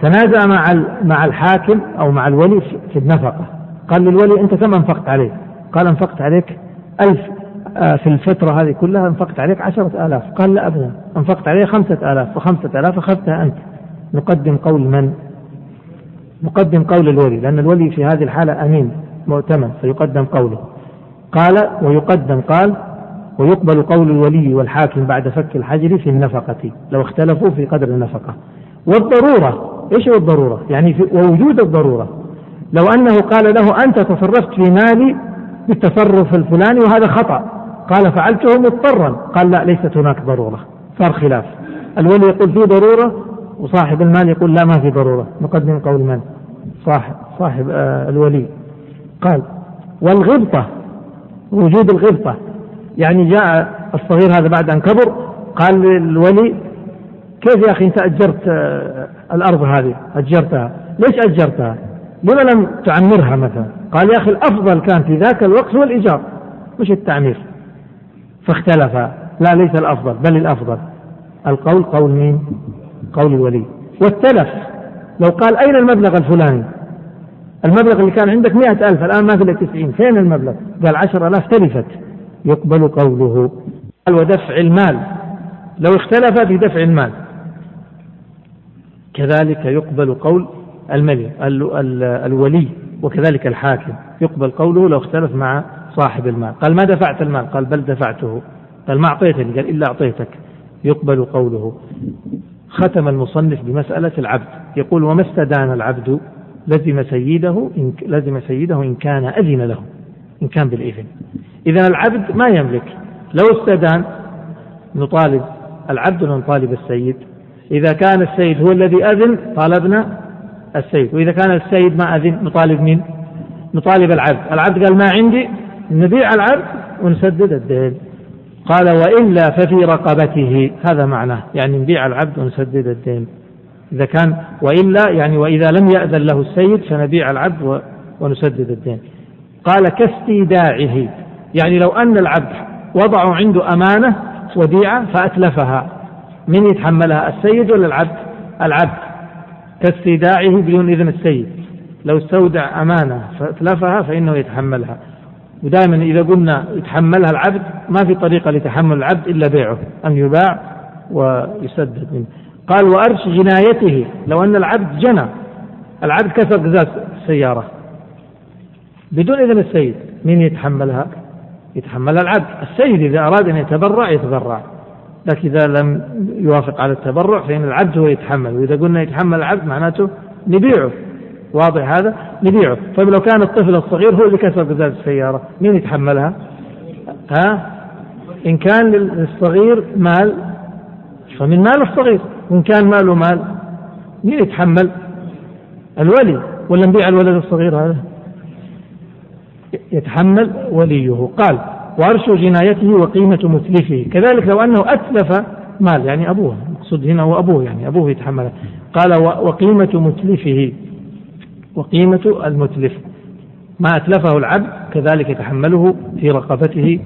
تنازع مع مع الحاكم أو مع الولي في النفقة. قال للولي أنت كم أنفقت عليه؟ قال أنفقت عليك ألف آه، في الفترة هذه كلها أنفقت عليك عشرة آلاف. قال لا أبدا أنفقت عليه خمسة آلاف وخمسة آلاف أخذتها أنت. نقدم قول من؟ نقدم قول الولي لأن الولي في هذه الحالة أمين مؤتمن فيقدم قوله. قال ويقدم قال ويقبل قول الولي والحاكم بعد فك الحجر في النفقة لو اختلفوا في قدر النفقة. والضرورة إيش هو الضرورة؟ يعني في ووجود الضرورة. لو أنه قال له أنت تصرفت في مالي بالتصرف الفلاني وهذا خطأ. قال فعلته مضطرا. قال لا ليست هناك ضرورة. صار خلاف. الولي يقول في ضرورة وصاحب المال يقول لا ما في ضرورة نقدم قول من؟ صاحب صاحب آه الولي. قال والغبطة وجود الغبطة. يعني جاء الصغير هذا بعد أن كبر قال للولي كيف يا أخي أنت أجرت آه الأرض هذه؟ أجرتها. ليش أجرتها؟ لما لم تعمرها مثلا؟ قال يا أخي الأفضل كان في ذاك الوقت هو الإيجار مش التعمير. فاختلف لا ليس الأفضل بل الأفضل. القول قول مين؟ قول الولي. والتلف لو قال أين المبلغ الفلاني؟ المبلغ اللي كان عندك مئة ألف الآن ما في إلا تسعين. فين المبلغ؟ قال عشر ألاف تلفت. يقبل قوله. قال ودفع المال. لو اختلف في دفع المال. كذلك يقبل قول الملي الولي وكذلك الحاكم. يقبل قوله لو اختلف مع صاحب المال. قال ما دفعت المال؟ قال بل دفعته. قال ما أعطيتني؟ قال إلا أعطيتك. يقبل قوله. ختم المصنف بمسألة العبد. يقول وما استدان العبد لزم سيده إن لزم سيده إن كان أذن له. إن كان بالإذن. إذا العبد ما يملك؟ لو استدان نطالب العبد نطالب السيد. إذا كان السيد هو الذي أذن طالبنا السيد. وإذا كان السيد ما أذن نطالب مين؟ نطالب العبد. العبد قال ما عندي. نبيع العبد ونسدد الدين. قال وإلا ففي رقبته. هذا معناه. يعني نبيع العبد ونسدد الدين. إذا كان وإلا يعني وإذا لم يأذن له السيد فنبيع العبد ونسدد الدين. قال كاستيداعه. يعني لو أن العبد وضعوا عنده أمانة وديعة فأتلفها. من يتحملها؟ السيد ولا العبد؟ العبد. كاستيداعه بدون إذن السيد. لو استودع أمانة فأتلفها فإنه يتحملها. ودائما إذا قلنا يتحملها العبد ما في طريقة لتحمل العبد إلا بيعه أن يباع ويسدد منه. قال وأرش جنايته. لو أن العبد جنى العبد كسر قزاز السيارة بدون إذن السيد من يتحملها؟ يتحملها العبد. السيد إذا أراد أن يتبرع يتبرع. لكن إذا لم يوافق على التبرع فإن العبد هو يتحمل. وإذا قلنا يتحمل العبد معناته نبيعه. واضح هذا نبيعه طيب لو كان الطفل الصغير هو اللي كسر قزاز السيارة مين يتحملها؟ ها؟ إن كان للصغير مال فمن مال الصغير. وإن كان ماله مال مين يتحمل؟ الولي. ولا نبيع الولد الصغير هذا؟ يتحمل وليه. قال وعرش جنايته وقيمة متلفه كذلك لو أنه أتلف مال يعني أبوه المقصود هنا هو أبوه يعني أبوه يتحمله قال وقيمة متلفه وقيمة المتلف. ما أتلفه العبد كذلك يتحمله في رقبته.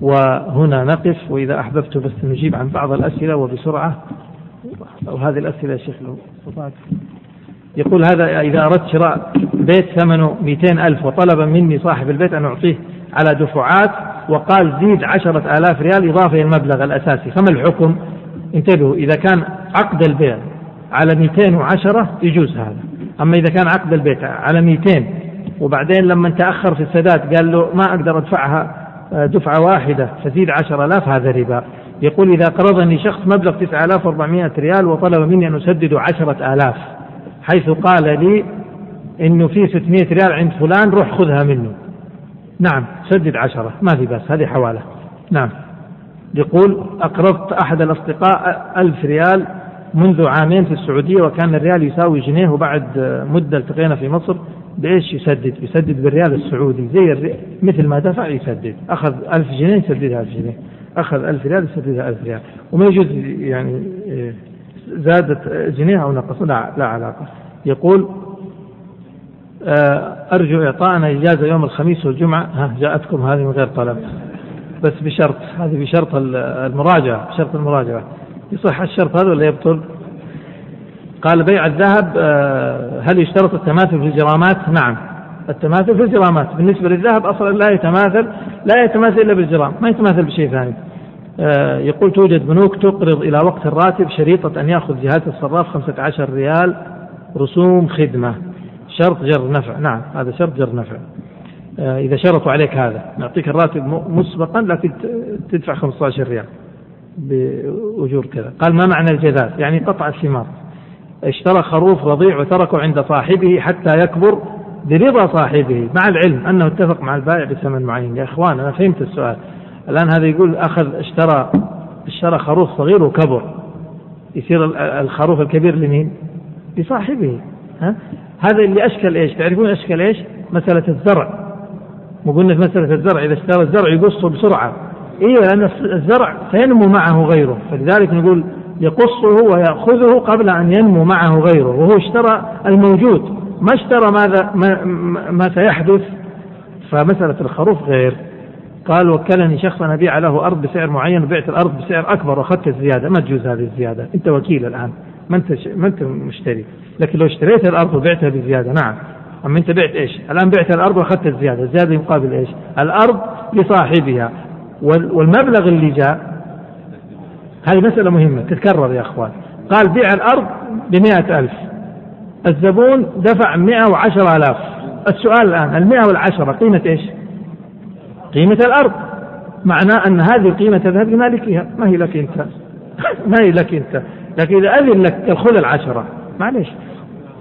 وهنا نقف وإذا أحببت بس نجيب عن بعض الأسئلة وبسرعة. أو هذه الأسئلة يا شيخ لو استطعت. يقول هذا إذا أردت شراء بيت ثمنه 200 ألف وطلب مني صاحب البيت أن أعطيه على دفعات وقال زيد عشرة آلاف ريال إضافة إلى المبلغ الأساسي. فما الحكم؟ انتبهوا إذا كان عقد البيع على 210 يجوز هذا. أما إذا كان عقد البيت على 200 وبعدين لما تأخر في السداد قال له ما أقدر أدفعها آه، دفعة واحدة عشر آلاف هذا ربا. يقول إذا قرضني شخص مبلغ 9400 ريال وطلب مني أن أسدد عشرة آلاف حيث قال لي إنه في 600 ريال عند فلان روح خذها منه. نعم سدد عشرة ما في بس هذه حوالة. نعم. يقول أقرضت أحد الأصدقاء ألف ريال منذ عامين في السعودية وكان الريال يساوي جنيه وبعد مدة التقينا في مصر بإيش يسدد؟ يسدد بالريال السعودي. زي. مثل ما دفع يسدد، أخذ ألف جنيه يسددها ألف جنيه، أخذ ألف ريال يسددها ألف ريال، وما يجوز يعني زادت جنيه أو نقص. لا لا علاقة. يقول آه، أرجو إعطائنا إجازة يوم الخميس والجمعة. ها جاءتكم هذه من غير طلب. بس بشرط هذه بشرط المراجعة بشرط المراجعة. يصح الشرط هذا ولا يبطل؟ قال بيع الذهب آه، هل يشترط التماثل في الجرامات؟ نعم. التماثل في الجرامات. بالنسبة للذهب أصلا لا يتماثل لا يتماثل إلا بالجرام ما يتماثل بشيء ثاني. آه، يقول توجد بنوك تقرض إلى وقت الراتب شريطة أن يأخذ جهات الصراف 15 ريال رسوم خدمة. شرط جر نفع. نعم هذا شرط جر نفع. آه، إذا شرطوا عليك هذا. نعطيك الراتب مسبقا لكن تدفع 15 ريال. بأجور كذا. قال ما معنى الجذاذ يعني قطع الثمار. اشترى خروف رضيع وتركه عند صاحبه حتى يكبر برضا صاحبه. مع العلم أنه اتفق مع البائع بثمن معين. يا إخوان أنا فهمت السؤال. الآن هذا يقول أخذ اشترى اشترى خروف صغير وكبر. يصير الخروف الكبير لمين؟ لصاحبه. ها؟ هذا اللي أشكل إيش؟ تعرفون أشكل إيش؟ مسألة الزرع. مو قلنا في مسألة الزرع. إذا اشترى الزرع يقصه بسرعة. أيوه لأن الزرع سينمو معه غيره. فلذلك نقول يقصه ويأخذه قبل أن ينمو معه غيره. وهو اشترى الموجود. ما اشترى ماذا ما, ما سيحدث. فمسألة الخروف غير. قال وكلني شخص أنا أبيع له أرض بسعر معين وبعت الأرض بسعر أكبر وأخذت الزيادة. ما تجوز هذه الزيادة؟ أنت وكيل الآن. ما أنت ما أنت مشتري. لكن لو اشتريت الأرض وبعتها بزيادة نعم. أما أنت بعت إيش؟ الآن بعت الأرض وأخذت الزيادة. الزيادة يقابل إيش؟ الأرض لصاحبها. والمبلغ اللي جاء هذه مسألة مهمة تتكرر يا أخوان. قال بيع الأرض بمئة ألف. الزبون دفع مئة وعشرة آلاف. السؤال الآن المئة والعشرة قيمة إيش؟ قيمة الأرض. معناه أن هذه القيمة تذهب لمالكها ما هي لك أنت؟ ما هي لك أنت؟ لكن إذا أذن لك خذ العشرة معلش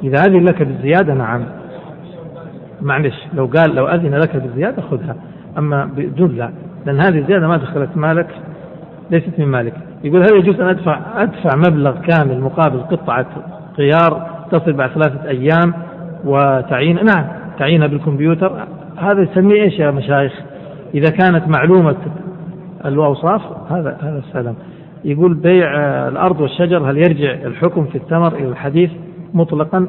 إذا أذن لك بالزيادة نعم. معلش لو قال لو أذن لك بالزيادة خذها. أما بدون لا. لأن هذه الزيادة ما دخلت مالك ليست من مالك. يقول هل يجوز أن أدفع أدفع مبلغ كامل مقابل قطعة خيار تصل بعد ثلاثة أيام وتعين نعم تعينها بالكمبيوتر. هذا يسميه إيش يا مشايخ؟ إذا كانت معلومة الأوصاف هذا هذا السلام. يقول بيع الأرض والشجر هل يرجع الحكم في التمر إلى الحديث مطلقا؟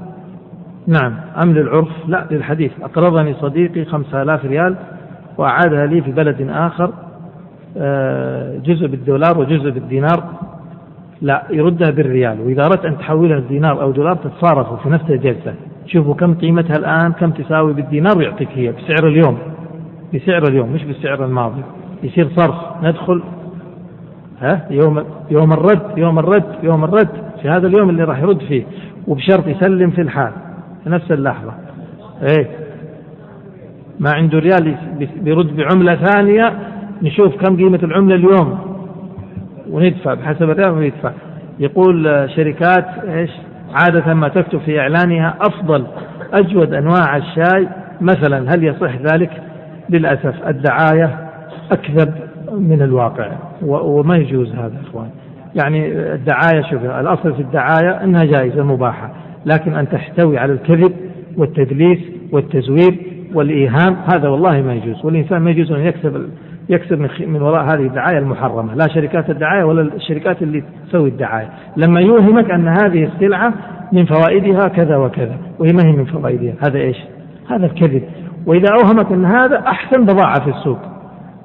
نعم. أم للعرف؟ لا للحديث. أقرضني صديقي خمسة آلاف ريال وأعادها لي في بلد آخر آه، جزء بالدولار وجزء بالدينار. لا يردها بالريال. وإذا أردت أن تحولها لدينار أو دولار تتصارفوا في نفس الجلسة. شوفوا كم قيمتها الآن كم تساوي بالدينار ويعطيك هي بسعر اليوم. بسعر اليوم مش بالسعر الماضي. يصير صرف. ندخل. ها؟ يوم يوم الرد يوم الرد يوم الرد. في هذا اليوم اللي راح يرد فيه. وبشرط يسلم في الحال. في نفس اللحظة. إيه؟ ما عنده ريال بيرد بعملة ثانية نشوف كم قيمة العملة اليوم. وندفع بحسب الريال وندفع يقول شركات إيش؟ عادة ما تكتب في إعلانها أفضل أجود أنواع الشاي. مثلا هل يصح ذلك؟ للأسف الدعاية أكذب من الواقع. وما يجوز هذا إخوان يعني الدعاية شوف الأصل في الدعاية أنها جائزة مباحة لكن أن تحتوي على الكذب والتدليس والتزوير والإيهام هذا والله ما يجوز. والإنسان ما يجوز أن يكسب يكسب من, وراء هذه الدعاية المحرمة. لا شركات الدعاية ولا الشركات اللي تسوي الدعاية. لما يوهمك أن هذه السلعة من فوائدها كذا وكذا وهي ما هي من فوائدها هذا إيش؟ هذا الكذب. وإذا أوهمك أن هذا أحسن بضاعة في السوق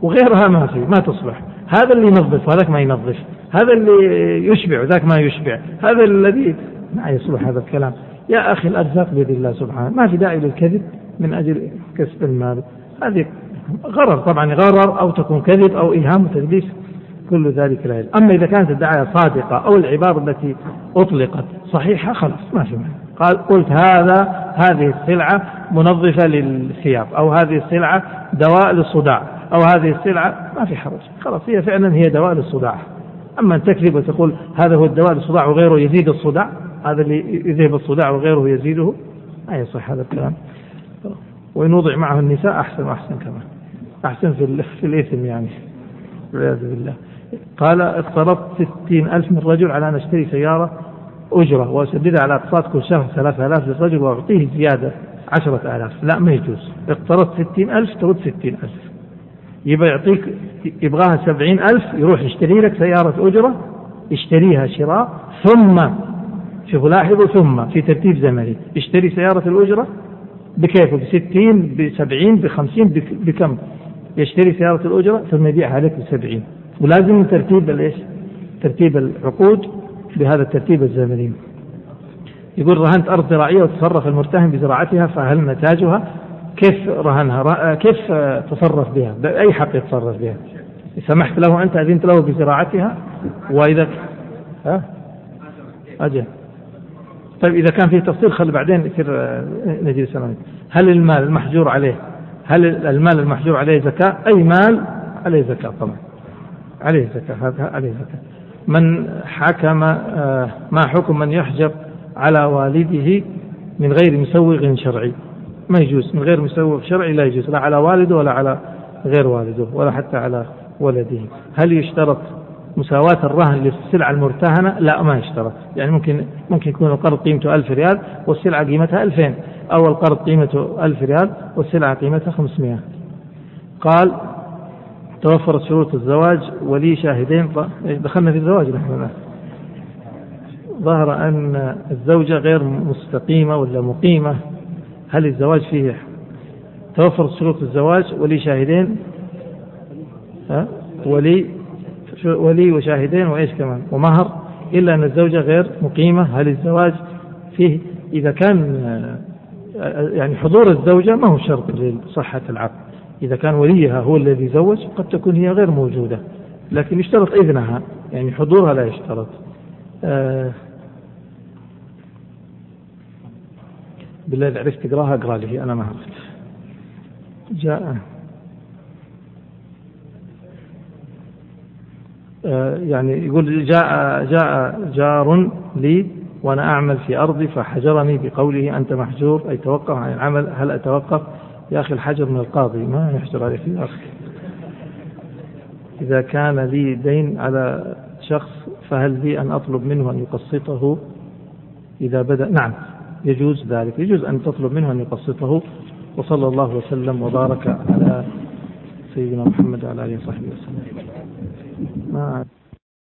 وغيرها ما في ما تصلح. هذا اللي ينظف وهذاك ما ينظف. هذا اللي يشبع وذاك ما يشبع. هذا الذي ما يصلح هذا الكلام. يا أخي الأرزاق بيد الله سبحانه. ما في داعي للكذب. من أجل كسب المال. هذه غرر طبعا غرر أو تكون كذب أو إيهام وتدليس كل ذلك لا يلزم. أما إذا كانت الدعاية صادقة أو العبارة التي أطلقت صحيحة خلاص ما في معنى قال قلت هذا هذه السلعة منظفة للثياب أو هذه السلعة دواء للصداع أو هذه السلعة ما في حرج. خلاص هي فعلا هي دواء للصداع. أما أن تكذب وتقول هذا هو الدواء للصداع وغيره يزيد الصداع هذا اللي يذهب الصداع وغيره يزيده ما يصح هذا الكلام. وإن وضع معه النساء أحسن وأحسن كمان. أحسن في, في الإثم يعني. والعياذ بالله. قال اقترضت ستين ألف من رجل على أن أشتري سيارة أجرة وأسددها على أقساط كل شهر ثلاثة آلاف للرجل وأعطيه زيادة عشرة آلاف. لا ما يجوز. اقترضت ستين ألف ترد ستين ألف. يبقى يعطيك يبغاها سبعين ألف يروح يشتري لك سيارة أجرة يشتريها شراء ثم شوفوا لاحظوا ثم في ترتيب زمني. يشتري سيارة الأجرة بكيفه بستين بسبعين بخمسين بكم؟ يشتري سيارة الأجرة ثم يبيعها لك بسبعين. ولازم ترتيب الإيش؟ ترتيب العقود بهذا الترتيب الزمني. يقول رهنت أرض زراعية وتصرف المرتهن بزراعتها فهل نتاجها؟ كيف رهنها؟ كيف تصرف بها؟ بأي حق يتصرف بها؟ سمحت له أنت أذنت له بزراعتها وإذا ها؟ أجل. طيب إذا كان فيه تفصيل خل بعدين نجي سلامك هل المال المحجور عليه هل المال المحجور عليه زكاة؟ أي مال عليه زكاة طبعا. عليه زكاة هذا عليه زكاة. من حكم آه، ما حكم من يحجب على والده من غير مسوغ شرعي. ما يجوز من غير مسوغ شرعي لا يجوز لا على والده ولا على غير والده ولا حتى على ولده. هل يشترط مساواة الرهن للسلعة المرتهنة لا ما يشترط يعني ممكن ممكن يكون القرض قيمته ألف ريال والسلعة قيمتها ألفين. أو القرض قيمته ألف ريال والسلعة قيمتها خمسمائة قال توفرت شروط الزواج ولي شاهدين. دخلنا في الزواج نحن ظهر أن الزوجة غير مستقيمة ولا مقيمة. هل الزواج فيه توفرت شروط الزواج ولي شاهدين؟ ها؟ ولي ولي وشاهدين وإيش كمان؟ ومهر إلا أن الزوجة غير مقيمة. هل الزواج فيه؟ إذا كان يعني حضور الزوجة ما هو شرط لصحة العقد. إذا كان وليها هو الذي زوج قد تكون هي غير موجودة. لكن يشترط إذنها يعني حضورها لا يشترط. آه بالله إذا عرفت تقراها أقرأ لي. أنا ما عرفت. جاء آه، يعني يقول جاء جاء جار لي وأنا أعمل في أرضي فحجرني بقوله أنت محجور أي توقف عن العمل هل أتوقف؟ يا أخي الحجر من القاضي ما يحجر عليك يا أخي. إذا كان لي دين على شخص فهل لي أن أطلب منه أن يقسطه؟ إذا بدأ نعم يجوز ذلك. يجوز أن تطلب منه أن يقسطه. وصلى الله وسلم وبارك على سيدنا محمد وعلى آله وصحبه وسلم. มา